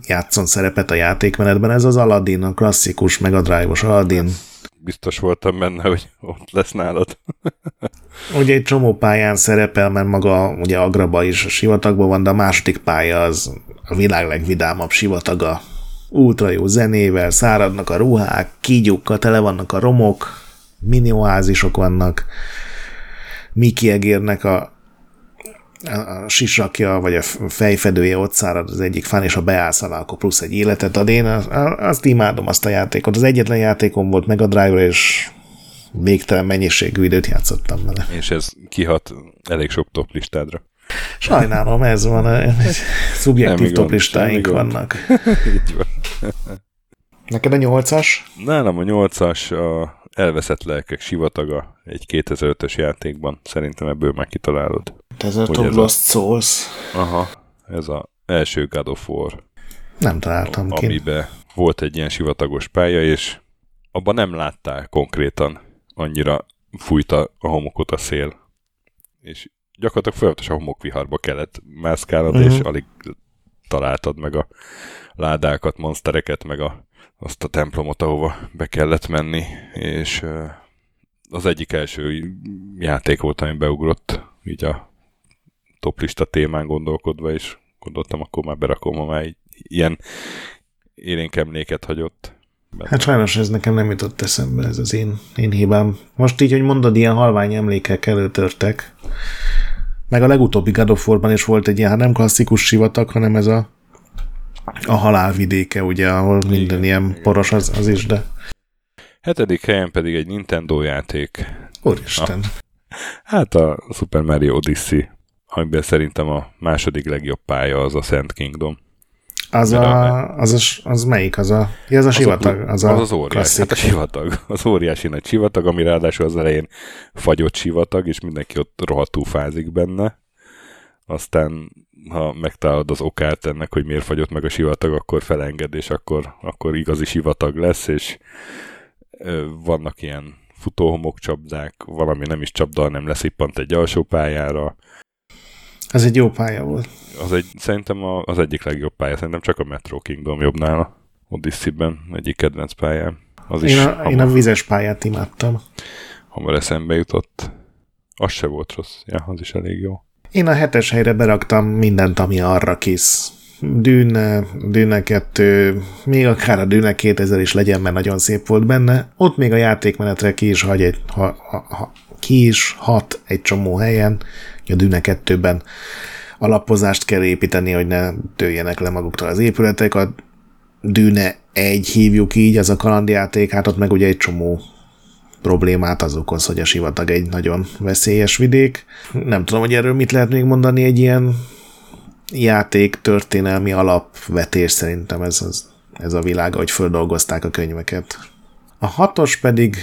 játszon szerepet a játékmenetben. Ez az Aladdin, a klasszikus Mega Drive-os Aladdin. Biztos voltam benne, hogy ott lesz nálad. ugye egy csomó pályán szerepel, mert maga ugye Agraba is a sivatagban van, de a második pálya az a világ legvidámabb sivataga. Ultra jó zenével, száradnak a ruhák, kígyukkal tele vannak a romok, mini oázisok vannak, Miki egérnek a, a sisakja, vagy a fejfedője ott szárad az egyik fán, és ha beállsz alá, akkor plusz egy életet ad. Én azt imádom azt a játékot. Az egyetlen játékom volt meg a drive és végtelen mennyiségű időt játszottam vele. És ez kihat elég sok top listádra. Sajnálom, ez van. Szubjektív top listáink vannak. Így van. Neked a nyolcas? Nálam a nyolcas a elveszett lelkek sivataga egy 2005-ös játékban. Szerintem ebből már kitalálod. Desert of Lost Souls. Aha, ez az első God of War. Nem találtam ki. Amiben volt egy ilyen sivatagos pálya, és abban nem láttál konkrétan annyira fújta a homokot a szél. És gyakorlatilag folyamatosan homokviharba kellett mászkálnod, uh-huh. és mhm. alig találtad meg a ládákat, monstereket, meg a azt a templomot, ahova be kellett menni, és az egyik első játék volt, ami beugrott így a toplista témán gondolkodva, és gondoltam, akkor már berakom, ha már ilyen élénk emléket hagyott. Benne. Hát sajnos ez nekem nem jutott eszembe, ez az én, én hibám. Most így, hogy mondod, ilyen halvány emlékek előtörtek. Meg a legutóbbi God is volt egy ilyen, hát nem klasszikus sivatag, hanem ez a a halálvidéke, ugye, ahol minden igen, ilyen igen. poros az, az is, de... Hetedik helyen pedig egy Nintendo játék. Úristen. A, hát a Super Mario Odyssey, amiben szerintem a második legjobb pálya az a Szent Kingdom. Az, a, az, a, az melyik? Az a, ja, az a sivatag. Az, az, az, az óriási. Hát a sivatag. Az óriási nagy sivatag, ami ráadásul az elején fagyott sivatag, és mindenki ott rohadtul fázik benne. Aztán ha megtalálod az okát ennek, hogy miért fagyott meg a sivatag, akkor felenged, és akkor, akkor igazi sivatag lesz, és ö, vannak ilyen futóhomok csapdák, valami nem is csapda, hanem leszippant egy alsó pályára. Ez egy jó pálya volt. Az egy, szerintem a, az egyik legjobb pálya, szerintem csak a Metro Kingdom jobb nála. Odyssey-ben egyik kedvenc pályám. Az én, is a, én a vizes pályát imádtam. Hamar eszembe jutott. Az se volt rossz. Ja, az is elég jó. Én a hetes helyre beraktam mindent, ami arra kész. Dűne, Dűne 2, még akár a Dűne 2000 is legyen, mert nagyon szép volt benne. Ott még a játékmenetre ki is hagy egy, ha, ha, ha, ki is hat egy csomó helyen, a Dűne 2-ben alapozást kell építeni, hogy ne tőjenek le maguktól az épületek. A Dűne egy hívjuk így, az a kalandjáték, hát ott meg ugye egy csomó problémát az okoz, hogy a sivatag egy nagyon veszélyes vidék. Nem tudom, hogy erről mit lehet még mondani, egy ilyen játék történelmi alapvetés szerintem ez, az, ez a világ, hogy földolgozták a könyveket. A hatos pedig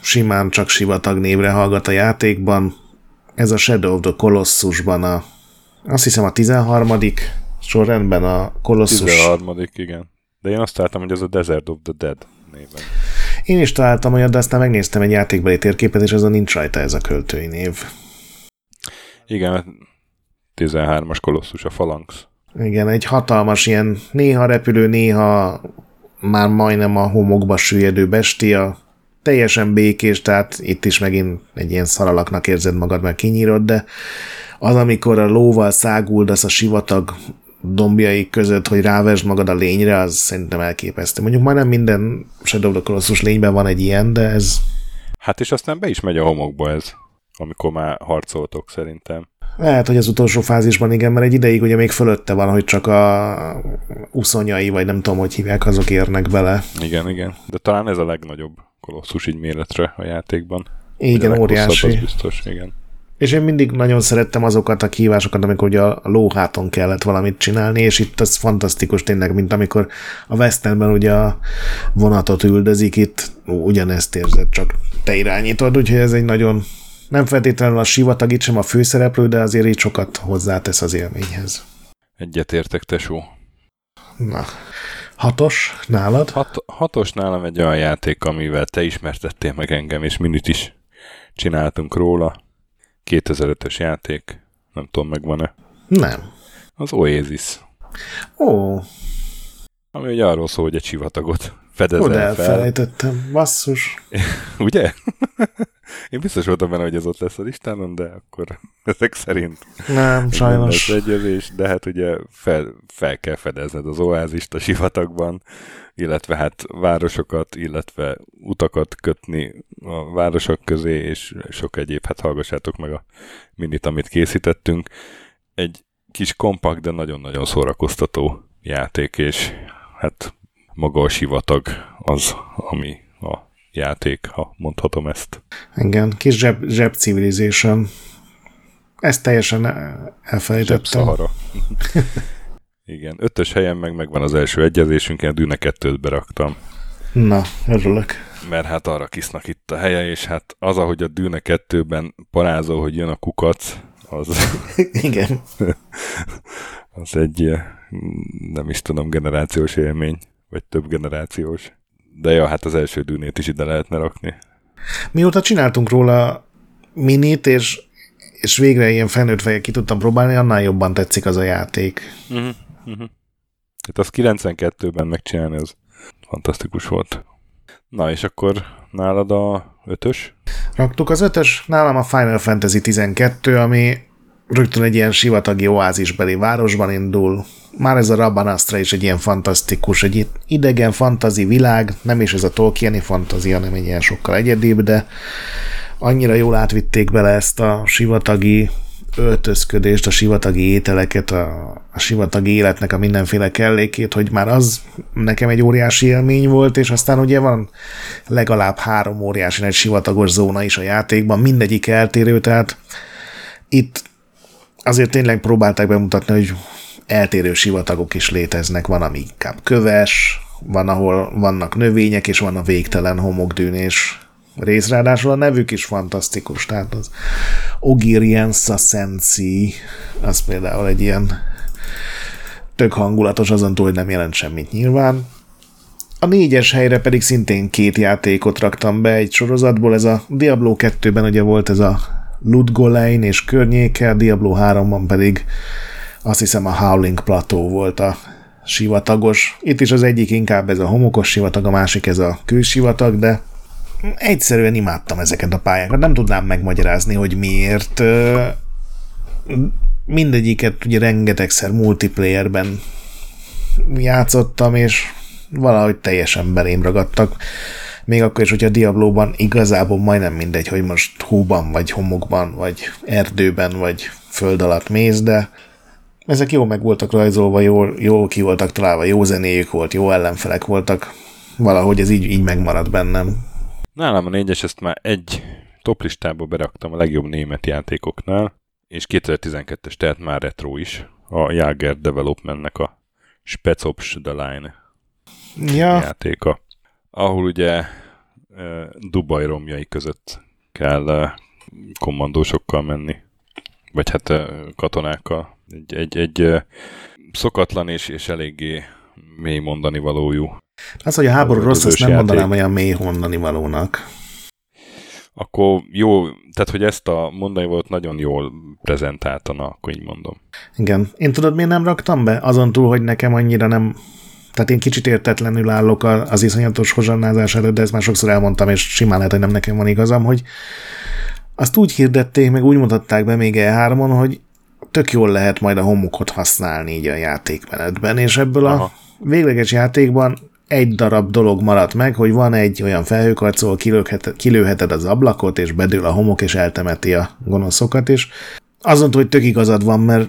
simán csak sivatag névre hallgat a játékban. Ez a Shadow of the Colossusban a, azt hiszem a 13. sorrendben a Colossus. 13. igen. De én azt találtam, hogy ez a Desert of the Dead néven. Én is találtam olyat, de aztán megnéztem egy játékbeli térképet, és azon nincs rajta ez a költői név. Igen, 13-as kolosszus a Phalanx. Igen, egy hatalmas ilyen néha repülő, néha már majdnem a homokba süllyedő bestia, teljesen békés, tehát itt is megint egy ilyen szaralaknak érzed magad, mert kinyírod, de az, amikor a lóval száguldasz a sivatag dombjai között, hogy rávesd magad a lényre, az szerintem elképesztő. Mondjuk majdnem minden Shadow of the Colossus lényben van egy ilyen, de ez... Hát és aztán be is megy a homokba ez, amikor már harcoltok szerintem. Lehet, hogy az utolsó fázisban igen, mert egy ideig ugye még fölötte van, hogy csak a uszonyai, vagy nem tudom, hogy hívják, azok érnek bele. Igen, igen. De talán ez a legnagyobb kolosszus így méretre a játékban. Igen, óriási. Az biztos, igen. És én mindig nagyon szerettem azokat a kihívásokat, amikor ugye a lóháton kellett valamit csinálni, és itt az fantasztikus tényleg, mint amikor a Westernben ugye a vonatot üldözik, itt ugyanezt érzed, csak te irányítod, úgyhogy ez egy nagyon nem feltétlenül a sivatag itt sem a főszereplő, de azért így sokat hozzátesz az élményhez. Egyetértek, tesó. Na, hatos nálad? Hat, hatos nálam egy olyan játék, amivel te ismertettél meg engem, és minit is csináltunk róla 2005-ös játék, nem tudom, megvan-e. Nem. Az Oasis. Ó. Ami ugye arról szól, hogy egy sivatagot fedezel Oda elfelejtettem, basszus. ugye? Én biztos voltam benne, hogy ez ott lesz a listánon, de akkor ezek szerint nem, sajnos. Lesz egyezés, de hát ugye fel, fel kell fedezned az oázist a sivatagban, illetve hát városokat, illetve utakat kötni a városok közé, és sok egyéb, hát hallgassátok meg a minit, amit készítettünk. Egy kis kompakt, de nagyon-nagyon szórakoztató játék, és hát maga a sivatag az, ami a játék, ha mondhatom ezt. Igen, kis zseb, zseb civilization. Ezt teljesen elfelejtettem. Igen, ötös helyen meg megvan az első egyezésünk, én Dűne kettőt beraktam. Na, örülök. Mert hát arra kisznak itt a helye, és hát az, ahogy a Dűne kettőben parázol, hogy jön a kukac, az... Igen. az egy, nem is tudom, generációs élmény, vagy több generációs. De ja, hát az első dűnét is ide lehetne rakni. Mióta csináltunk róla minit, és, és végre ilyen felnőtt fejek ki tudtam próbálni, annál jobban tetszik az a játék. Uh-huh. Uh-huh. Hát az 92-ben megcsinálni, az fantasztikus volt. Na, és akkor nálad a ötös? Raktuk az ötös, nálam a Final Fantasy 12, ami rögtön egy ilyen sivatagi oázisbeli városban indul. Már ez a Rabanastra is egy ilyen fantasztikus, egy idegen fantazi világ, nem is ez a Tolkieni fantazi, hanem egy ilyen sokkal egyedibb, de annyira jól átvitték bele ezt a sivatagi öltözködést, a sivatagi ételeket, a, a sivatagi életnek a mindenféle kellékét, hogy már az nekem egy óriási élmény volt, és aztán ugye van legalább három óriási egy sivatagos zóna is a játékban, mindegyik eltérő, tehát itt azért tényleg próbálták bemutatni, hogy eltérő sivatagok is léteznek, van, ami inkább köves, van, ahol vannak növények, és van a végtelen homokdűnés rész, ráadásul a nevük is fantasztikus, tehát az Ogiriensa Sensi, az például egy ilyen tök hangulatos, azon túl, hogy nem jelent semmit nyilván. A négyes helyre pedig szintén két játékot raktam be egy sorozatból, ez a Diablo 2-ben ugye volt ez a Ludgolein és környéke, Diablo 3-ban pedig azt hiszem a Howling Plateau volt a sivatagos. Itt is az egyik inkább ez a homokos sivatag, a másik ez a külsivatag, de egyszerűen imádtam ezeket a pályákat. Nem tudnám megmagyarázni, hogy miért. Mindegyiket ugye rengetegszer multiplayerben játszottam, és valahogy teljesen belém ragadtak. Még akkor is, hogyha Diablóban igazából majdnem mindegy, hogy most hóban, vagy homokban, vagy erdőben, vagy föld alatt mész, de ezek jó meg voltak rajzolva, jól, jól ki voltak találva, jó zenéjük volt, jó ellenfelek voltak. Valahogy ez így, így megmaradt bennem. Nálam a négyes, ezt már egy toplistába beraktam a legjobb német játékoknál, és 2012-es, tehát már retro is, a Jager Developmentnek a Specops The Line ja. játéka, ahol ugye Dubaj romjai között kell kommandósokkal menni, vagy hát katonákkal. Egy, egy, egy szokatlan és, és eléggé mély mondani valójú. Az, hogy a háború rossz, azt nem játék. mondanám olyan mély mondani valónak. Akkor jó, tehát hogy ezt a mondani volt nagyon jól prezentáltana, akkor így mondom. Igen. Én tudod, miért nem raktam be? Azon túl, hogy nekem annyira nem tehát én kicsit értetlenül állok az iszonyatos hozsannázás előtt, de ezt már sokszor elmondtam, és simán lehet, hogy nem nekem van igazam, hogy azt úgy hirdették, meg úgy mutatták be még E3-on, hogy tök jól lehet majd a homokot használni így a játékmenetben, és ebből Aha. a végleges játékban egy darab dolog maradt meg, hogy van egy olyan felhőkarcol, kilőheted az ablakot, és bedől a homok, és eltemeti a gonoszokat, és azon, hogy tök igazad van, mert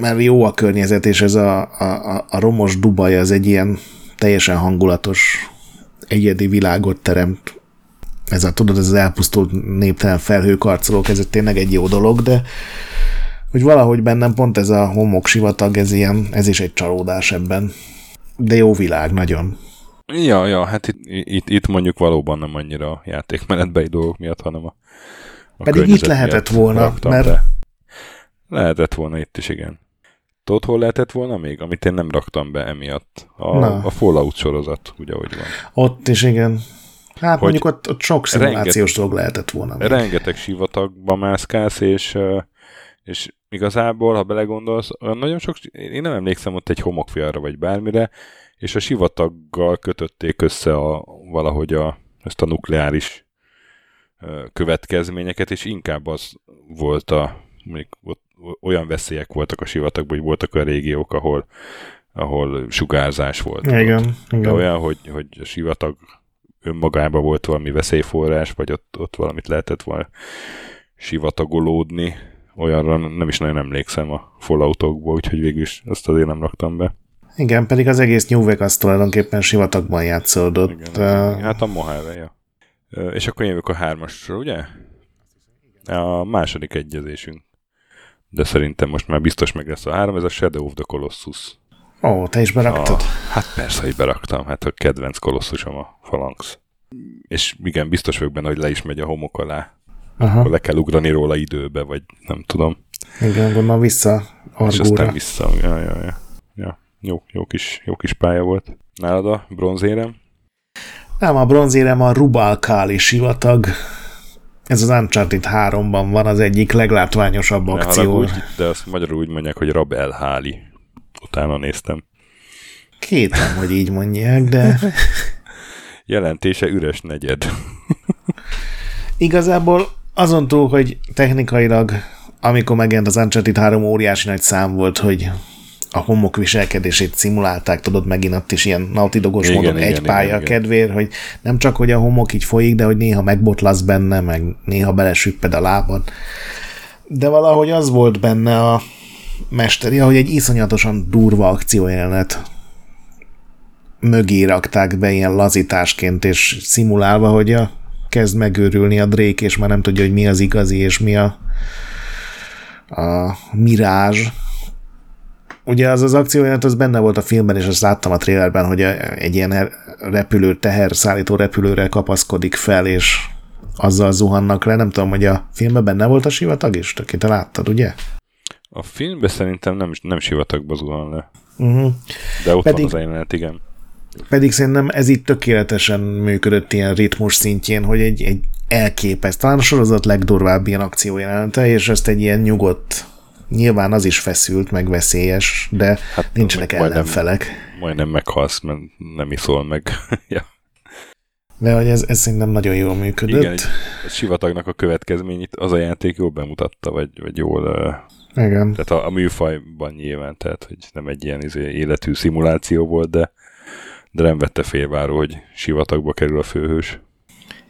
mert jó a környezet, és ez a, a, a romos Dubaj az egy ilyen teljesen hangulatos, egyedi világot teremt. Ez a, tudod, ez az elpusztult néptelen felhőkarcolók, ez tényleg egy jó dolog, de hogy valahogy bennem pont ez a homok sivatag, ez ilyen, ez is egy csalódás ebben. De jó világ, nagyon. Ja, ja, hát itt, itt, itt mondjuk valóban nem annyira a játékmenetbeli dolgok miatt, hanem a, a Pedig itt lehetett volna, mert be. Lehetett volna itt is, igen. Tudod, hol lehetett volna még? Amit én nem raktam be emiatt. A, a Fallout sorozat, ugye, hogy van. Ott is, igen. Hát mondjuk ott, ott sok szimulációs dolog lehetett volna. Még. Rengeteg sivatagba mászkálsz, és, és igazából, ha belegondolsz, olyan nagyon sok, én nem emlékszem ott egy homokfialra vagy bármire, és a sivataggal kötötték össze a, valahogy a, ezt a nukleáris következményeket, és inkább az volt a, mondjuk ott olyan veszélyek voltak a sivatagban, hogy voltak olyan régiók, ahol, ahol sugárzás volt. Igen, igen. De olyan, hogy, hogy a sivatag önmagában volt valami veszélyforrás, vagy ott, ott valamit lehetett volna sivatagolódni, olyanra nem is nagyon emlékszem a falloutokból, úgyhogy végül is azt azért nem raktam be. Igen, pedig az egész New Vegas tulajdonképpen sivatagban játszódott. Igen, uh... Hát a Mojave, ja. És akkor jövök a hármasra, ugye? A második egyezésünk de szerintem most már biztos meg lesz a három, ez a Shadow of the Colossus. Ó, te is beraktad? A, hát persze, hogy beraktam, hát a kedvenc kolossusom a Phalanx. És igen, biztos vagyok benne, hogy le is megy a homok alá. Aha. Akkor le kell ugrani róla időbe, vagy nem tudom. Igen, gondolom vissza Argóra. És aztán vissza, ja, ja, ja. ja. Jó, jó, kis, jó kis pálya volt. Nálad a bronzérem? Nem, a bronzérem a Rubalkáli sivatag ez az Uncharted 3-ban van az egyik leglátványosabb akció. Úgy, de azt magyarul úgy mondják, hogy Rab elháli. Utána néztem. Kétem, hogy így mondják, de... Jelentése üres negyed. Igazából azon túl, hogy technikailag, amikor megjelent az Uncharted 3 óriási nagy szám volt, hogy a homok viselkedését szimulálták, tudod, megint ott is ilyen nautidogos igen, módon igen, egy pálya igen, kedvér, hogy nem csak, hogy a homok így folyik, de hogy néha megbotlasz benne, meg néha belesüpped a lábad. De valahogy az volt benne a mesteri, hogy egy iszonyatosan durva akciójelenet mögé rakták be ilyen lazításként, és szimulálva, hogy a, kezd megőrülni a drék, és már nem tudja, hogy mi az igazi, és mi a, a mirázs, Ugye az az akcióját az benne volt a filmben, és azt láttam a trailerben, hogy egy ilyen repülő, teherszállító repülőre kapaszkodik fel, és azzal zuhannak le. Nem tudom, hogy a filmben benne volt a sivatag is? Töké, te láttad, ugye? A filmben szerintem nem, nem sivatagba zuhan le. Uh-huh. De ott Pedig, van az jelenet, igen. Pedig szerintem ez itt tökéletesen működött ilyen ritmus szintjén, hogy egy, egy elképesztő, talán a sorozat legdurvább ilyen akciójelente, és ezt egy ilyen nyugodt, nyilván az is feszült, meg veszélyes, de hát, nincsenek majdnem, ellenfelek. Majdnem meghalsz, mert nem iszol meg. ja. De hogy ez, ez szerintem nagyon jól működött. Igen, egy, a sivatagnak a következményét az a játék jól bemutatta, vagy, vagy jól... Igen. Tehát a, a műfajban nyilván, tehát hogy nem egy ilyen izé, életű szimuláció volt, de, de nem vette félváró, hogy sivatagba kerül a főhős.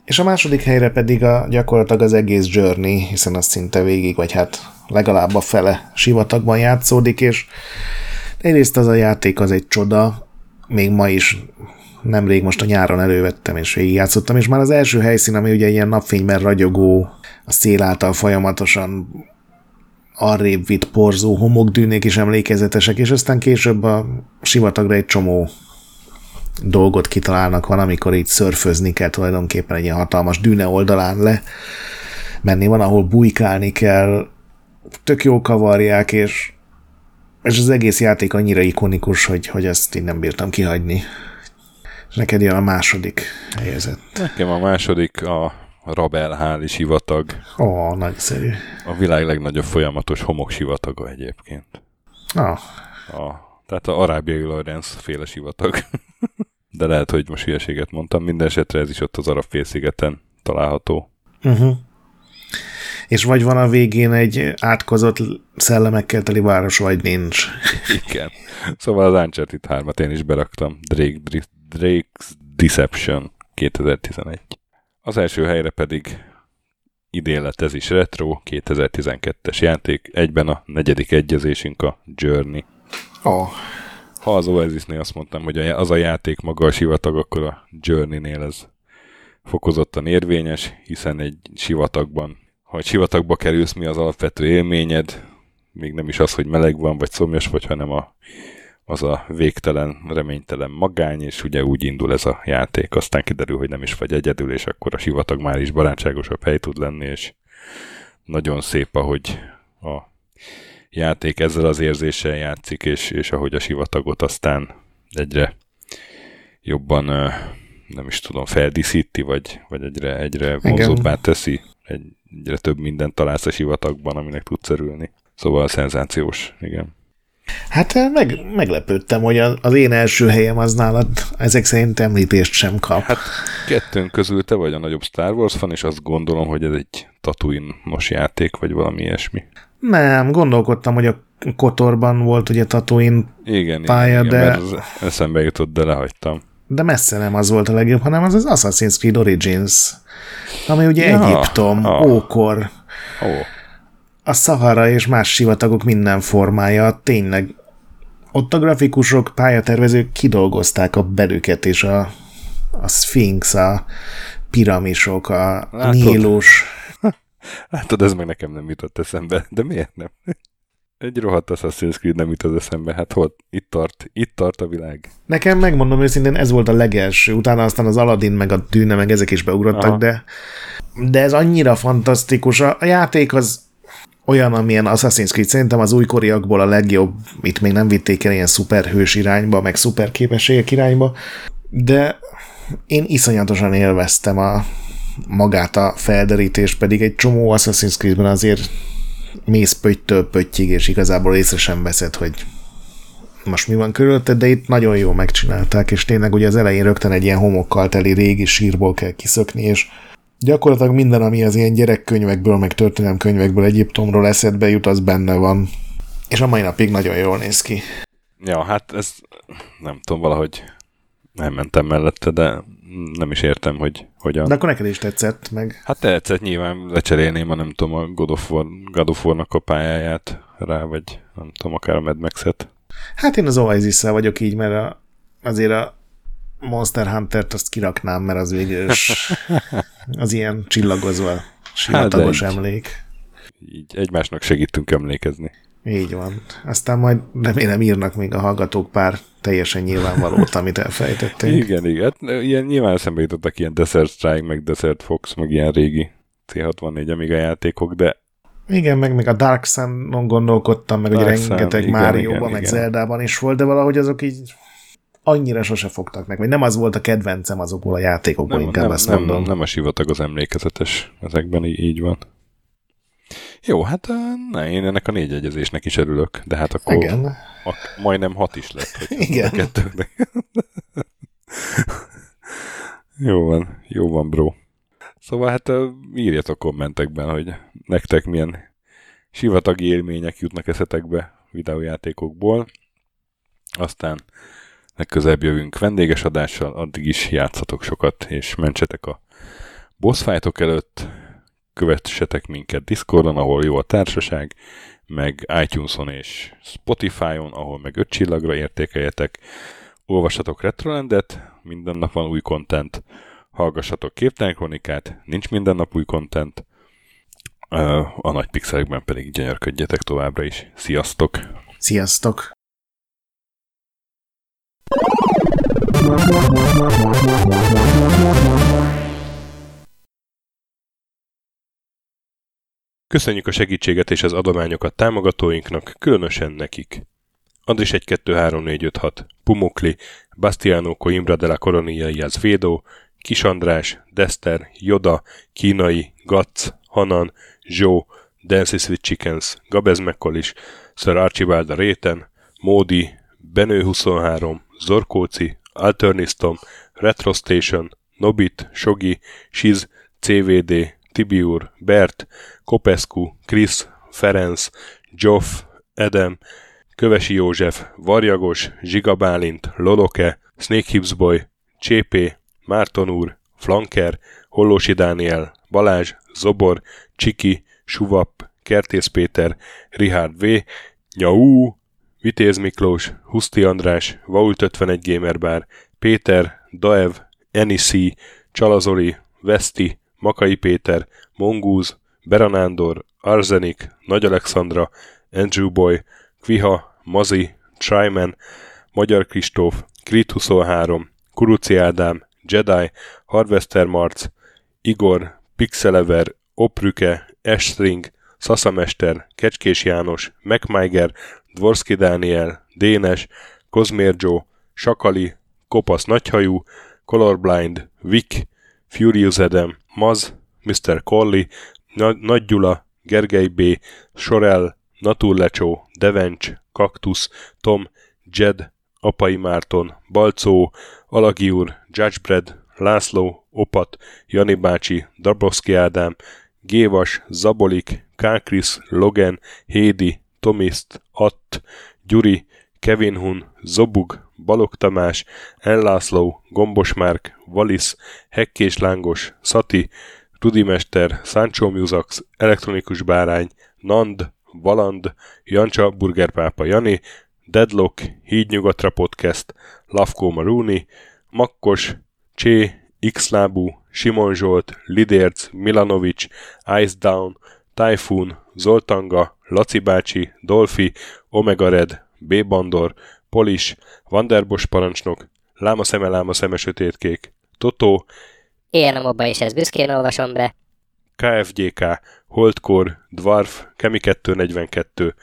És a második helyre pedig a, gyakorlatilag az egész Journey, hiszen az szinte végig, vagy hát legalább a fele sivatagban játszódik, és egyrészt az a játék az egy csoda, még ma is nemrég most a nyáron elővettem és végigjátszottam, és már az első helyszín, ami ugye ilyen napfényben ragyogó, a szél által folyamatosan arrébb vitt porzó homokdűnék is emlékezetesek, és aztán később a sivatagra egy csomó dolgot kitalálnak, van, amikor így szörfözni kell tulajdonképpen egy ilyen hatalmas dűne oldalán le menni, van, ahol bujkálni kell, tök jó kavarják, és, és az egész játék annyira ikonikus, hogy, hogy ezt én nem bírtam kihagyni. És neked jön a második helyezett. Nekem a második a Rabelháli sivatag. Ó, nagyszerű. A világ legnagyobb folyamatos homoksivataga egyébként. Ah. A, tehát a arábiai Lorenz féle sivatag. De lehet, hogy most hülyeséget mondtam. Minden esetre ez is ott az arab félszigeten található. Uh-huh. És vagy van a végén egy átkozott szellemekkel teli város, vagy nincs. Igen. Szóval az Uncharted 3-at én is beraktam. Drake, Drake's Deception 2011. Az első helyre pedig idén lett ez is retro, 2012-es játék, egyben a negyedik egyezésünk a Journey. Oh. Ha az Oasis-nél azt mondtam, hogy az a játék maga a sivatag, akkor a Journey-nél ez fokozottan érvényes, hiszen egy sivatagban, ha egy sivatagba kerülsz, mi az alapvető élményed, még nem is az, hogy meleg van, vagy szomjas vagy, hanem a az a végtelen, reménytelen magány, és ugye úgy indul ez a játék, aztán kiderül, hogy nem is vagy egyedül, és akkor a sivatag már is barátságosabb hely tud lenni, és nagyon szép, ahogy a játék ezzel az érzéssel játszik, és, és ahogy a sivatagot aztán egyre jobban nem is tudom, feldíszíti, vagy, vagy egyre, egyre vonzóbbá teszi, egyre több mindent találsz a sivatagban, aminek tudsz örülni. Szóval szenzációs, igen. Hát eh, meg, meglepődtem, hogy az én első helyem az nálad ezek szerint említést sem kap. Hát kettőnk közül te vagy a nagyobb Star Wars fan, és azt gondolom, hogy ez egy Tatooine most játék, vagy valami ilyesmi. Nem, gondolkodtam, hogy a Kotorban volt ugye Tatooine igen, pálya, igen, de... Igen, mert eszembe jutott, de lehagytam. De messze nem az volt a legjobb, hanem az az Assassin's Creed Origins, ami ugye ja, Egyiptom, ah, ókor. Ó a Szahara és más sivatagok minden formája tényleg ott a grafikusok, pályatervezők kidolgozták a belüket, és a, a Sphinx, a piramisok, a Látod? Nílus. Látod, ez meg nekem nem jutott eszembe, de miért nem? Egy rohadt Assassin's Creed nem jutott eszembe, hát hol, itt tart, itt tart a világ. Nekem megmondom őszintén, ez volt a legelső, utána aztán az Aladdin meg a Dűne meg ezek is beugrottak, de de ez annyira fantasztikus. A játék az olyan, amilyen Assassin's Creed. Szerintem az újkoriakból a legjobb, itt még nem vitték el ilyen szuperhős irányba, meg szuperképességek irányba, de én iszonyatosan élveztem a magát a felderítést, pedig egy csomó Assassin's Creed-ben azért mész pöttytől pöttyig, és igazából észre sem veszed, hogy most mi van körülötted, de itt nagyon jól megcsinálták, és tényleg ugye az elején rögtön egy ilyen homokkal teli régi sírból kell kiszökni, és Gyakorlatilag minden, ami az ilyen gyerekkönyvekből, meg történelemkönyvekből Egyiptomról eszedbe jut, az benne van. És a mai napig nagyon jól néz ki. Ja, hát ez nem tudom, valahogy nem mentem mellette, de nem is értem, hogy hogyan. De akkor neked is tetszett, meg... Hát tetszett, nyilván lecserélném a nem tudom, a God of, War, God of War-nak a pályáját rá, vagy nem tudom, akár a Mad Max-et. Hát én az oasis vagyok így, mert a, azért a Monster Hunter-t azt kiraknám, mert az végül az ilyen csillagozva sivatagos hát emlék. Így egymásnak segítünk emlékezni. Így van. Aztán majd remélem írnak még a hallgatók pár teljesen nyilvánvalót, amit elfejtettünk. Igen, igen. Hát, ilyen, nyilván eszembe jutottak ilyen Desert Strike, meg Desert Fox, meg ilyen régi C64 Amiga játékok, de igen, meg még a Dark Sun-on gondolkodtam, meg Dark hogy rengeteg Mario-ban, meg Zeldában is volt, de valahogy azok így annyira sose fogtak meg, vagy nem az volt a kedvencem azokból a játékokból, Nem, inkább nem, ezt nem, mondom. nem a sivatag az emlékezetes, ezekben így, így van. Jó, hát ne, én ennek a négy egyezésnek is örülök, de hát akkor Igen. a, majdnem hat is lett. Hogy Igen. A kettőnek. jó van, jó van, bro. Szóval hát írjatok kommentekben, hogy nektek milyen sivatagi élmények jutnak eszetekbe videójátékokból. Aztán legközelebb jövünk vendéges adással, addig is játszatok sokat, és mentsetek a boss előtt, kövessetek minket Discordon, ahol jó a társaság, meg iTunes-on és Spotify-on, ahol meg öt csillagra értékeljetek. Olvassatok Retrolandet, minden nap van új content. Hallgassatok Képtelen Kronikát, nincs minden nap új content. Ö, A nagy pixelekben pedig gyönyörködjetek továbbra is. Sziasztok! Sziasztok! Köszönjük a segítséget és az adományokat támogatóinknak, különösen nekik. Andris 1 2 3 4 5 6, Pumukli, Bastiano Coimbra de la Coronia y Azvedo, Kis András, Dester, Joda, Kínai, Gatz, Hanan, Zsó, Dances with Chickens, Gabez Mekkolis, Sir Archibald a Réten, Módi, Benő 23, Zorkóci, Alternisztom, Retro Station, Nobit, Sogi, Siz, CVD, Tibiur, Bert, Kopescu, Krisz, Ferenc, Joff, Edem, Kövesi József, Varjagos, Zsigabálint, Loloke, Snake Hips Boy, Csépé, Márton úr, Flanker, Hollósi Dániel, Balázs, Zobor, Csiki, Suvap, Kertész Péter, Richard V, Nyau, Vitéz Miklós, Huszti András, Vault 51 Gamer Bar, Péter, Daev, Enisi, Csalazoli, Veszti, Makai Péter, Mongúz, Beranándor, Arzenik, Nagy Alexandra, Andrew Boy, Kviha, Mazi, Tryman, Magyar Kristóf, Krit 23, Kuruci Ádám, Jedi, Harvester Marc, Igor, Pixelever, Oprüke, Estring, Szaszamester, Kecskés János, MacMiger, Dvorski Dániel, Dénes, Kozmér Joe, Sakali, Kopasz Nagyhajú, Colorblind, Vic, Furious Adam, Maz, Mr. Colli, Na- Nagy Gyula, Gergely B., Sorel, Naturlecsó, Devencs, Kaktusz, Tom, Jed, Apai Márton, Balcó, Alagi úr, Judgebred, László, Opat, Jani bácsi, Dabrowski Ádám, Gévas, Zabolik, Kákris, Logan, Hédi, Tomiszt, Att, Gyuri, Kevin Hun, Zobug, Balog Tamás, Enlászló, Gombos Márk, Valisz, Hekkés Lángos, Szati, Rudimester, Sancho Musax, Elektronikus Bárány, Nand, Valand, Jancsa Burgerpápa Jani, Deadlock, Hídnyugatra Podcast, Lavkó Maruni, Makkos, Csé, Xlábú, Simon Zsolt, Lidérc, Milanovic, Ice Down, Typhoon, Zoltanga, Laci bácsi, Dolfi, Omega Red, B. Bandor, Polis, Vanderbos parancsnok, Láma szeme, láma szeme sötétkék, Totó, Ilyen a mobba is ezt büszkén olvasom be. KFGK, Holdcore, Dwarf, Kemi 242,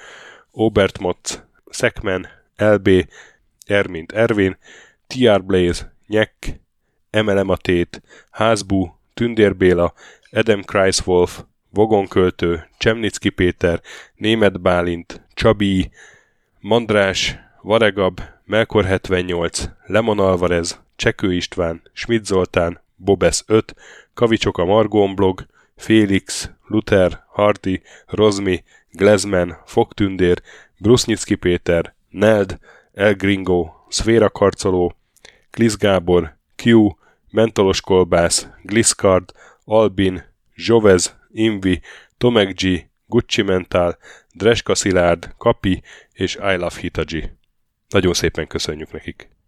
Obert Motz, Szekmen, LB, Ermint Ervin, TR Blaze, Nyek, MLM Atét, Házbú, Tündér Béla, Edem Kreiswolf, Vogonköltő, Csemnicki Péter, Német Bálint, Csabi, Mandrás, Varegab, Melkor 78, Lemon Alvarez, Csekő István, Schmidt Zoltán, Bobesz 5, Kavicsoka Margón blog, Félix, Luther, Hardy, Rozmi, Glezman, Fogtündér, Brusznyicki Péter, Neld, El Gringo, Szféra Karcoló, Klisz Gábor, Q, Mentolos Kolbász, Gliscard, Albin, Zsovez, Invi, Tomek G, Gucci Mental, Dreska Szilárd, Kapi és I Love Hitaji. Nagyon szépen köszönjük nekik!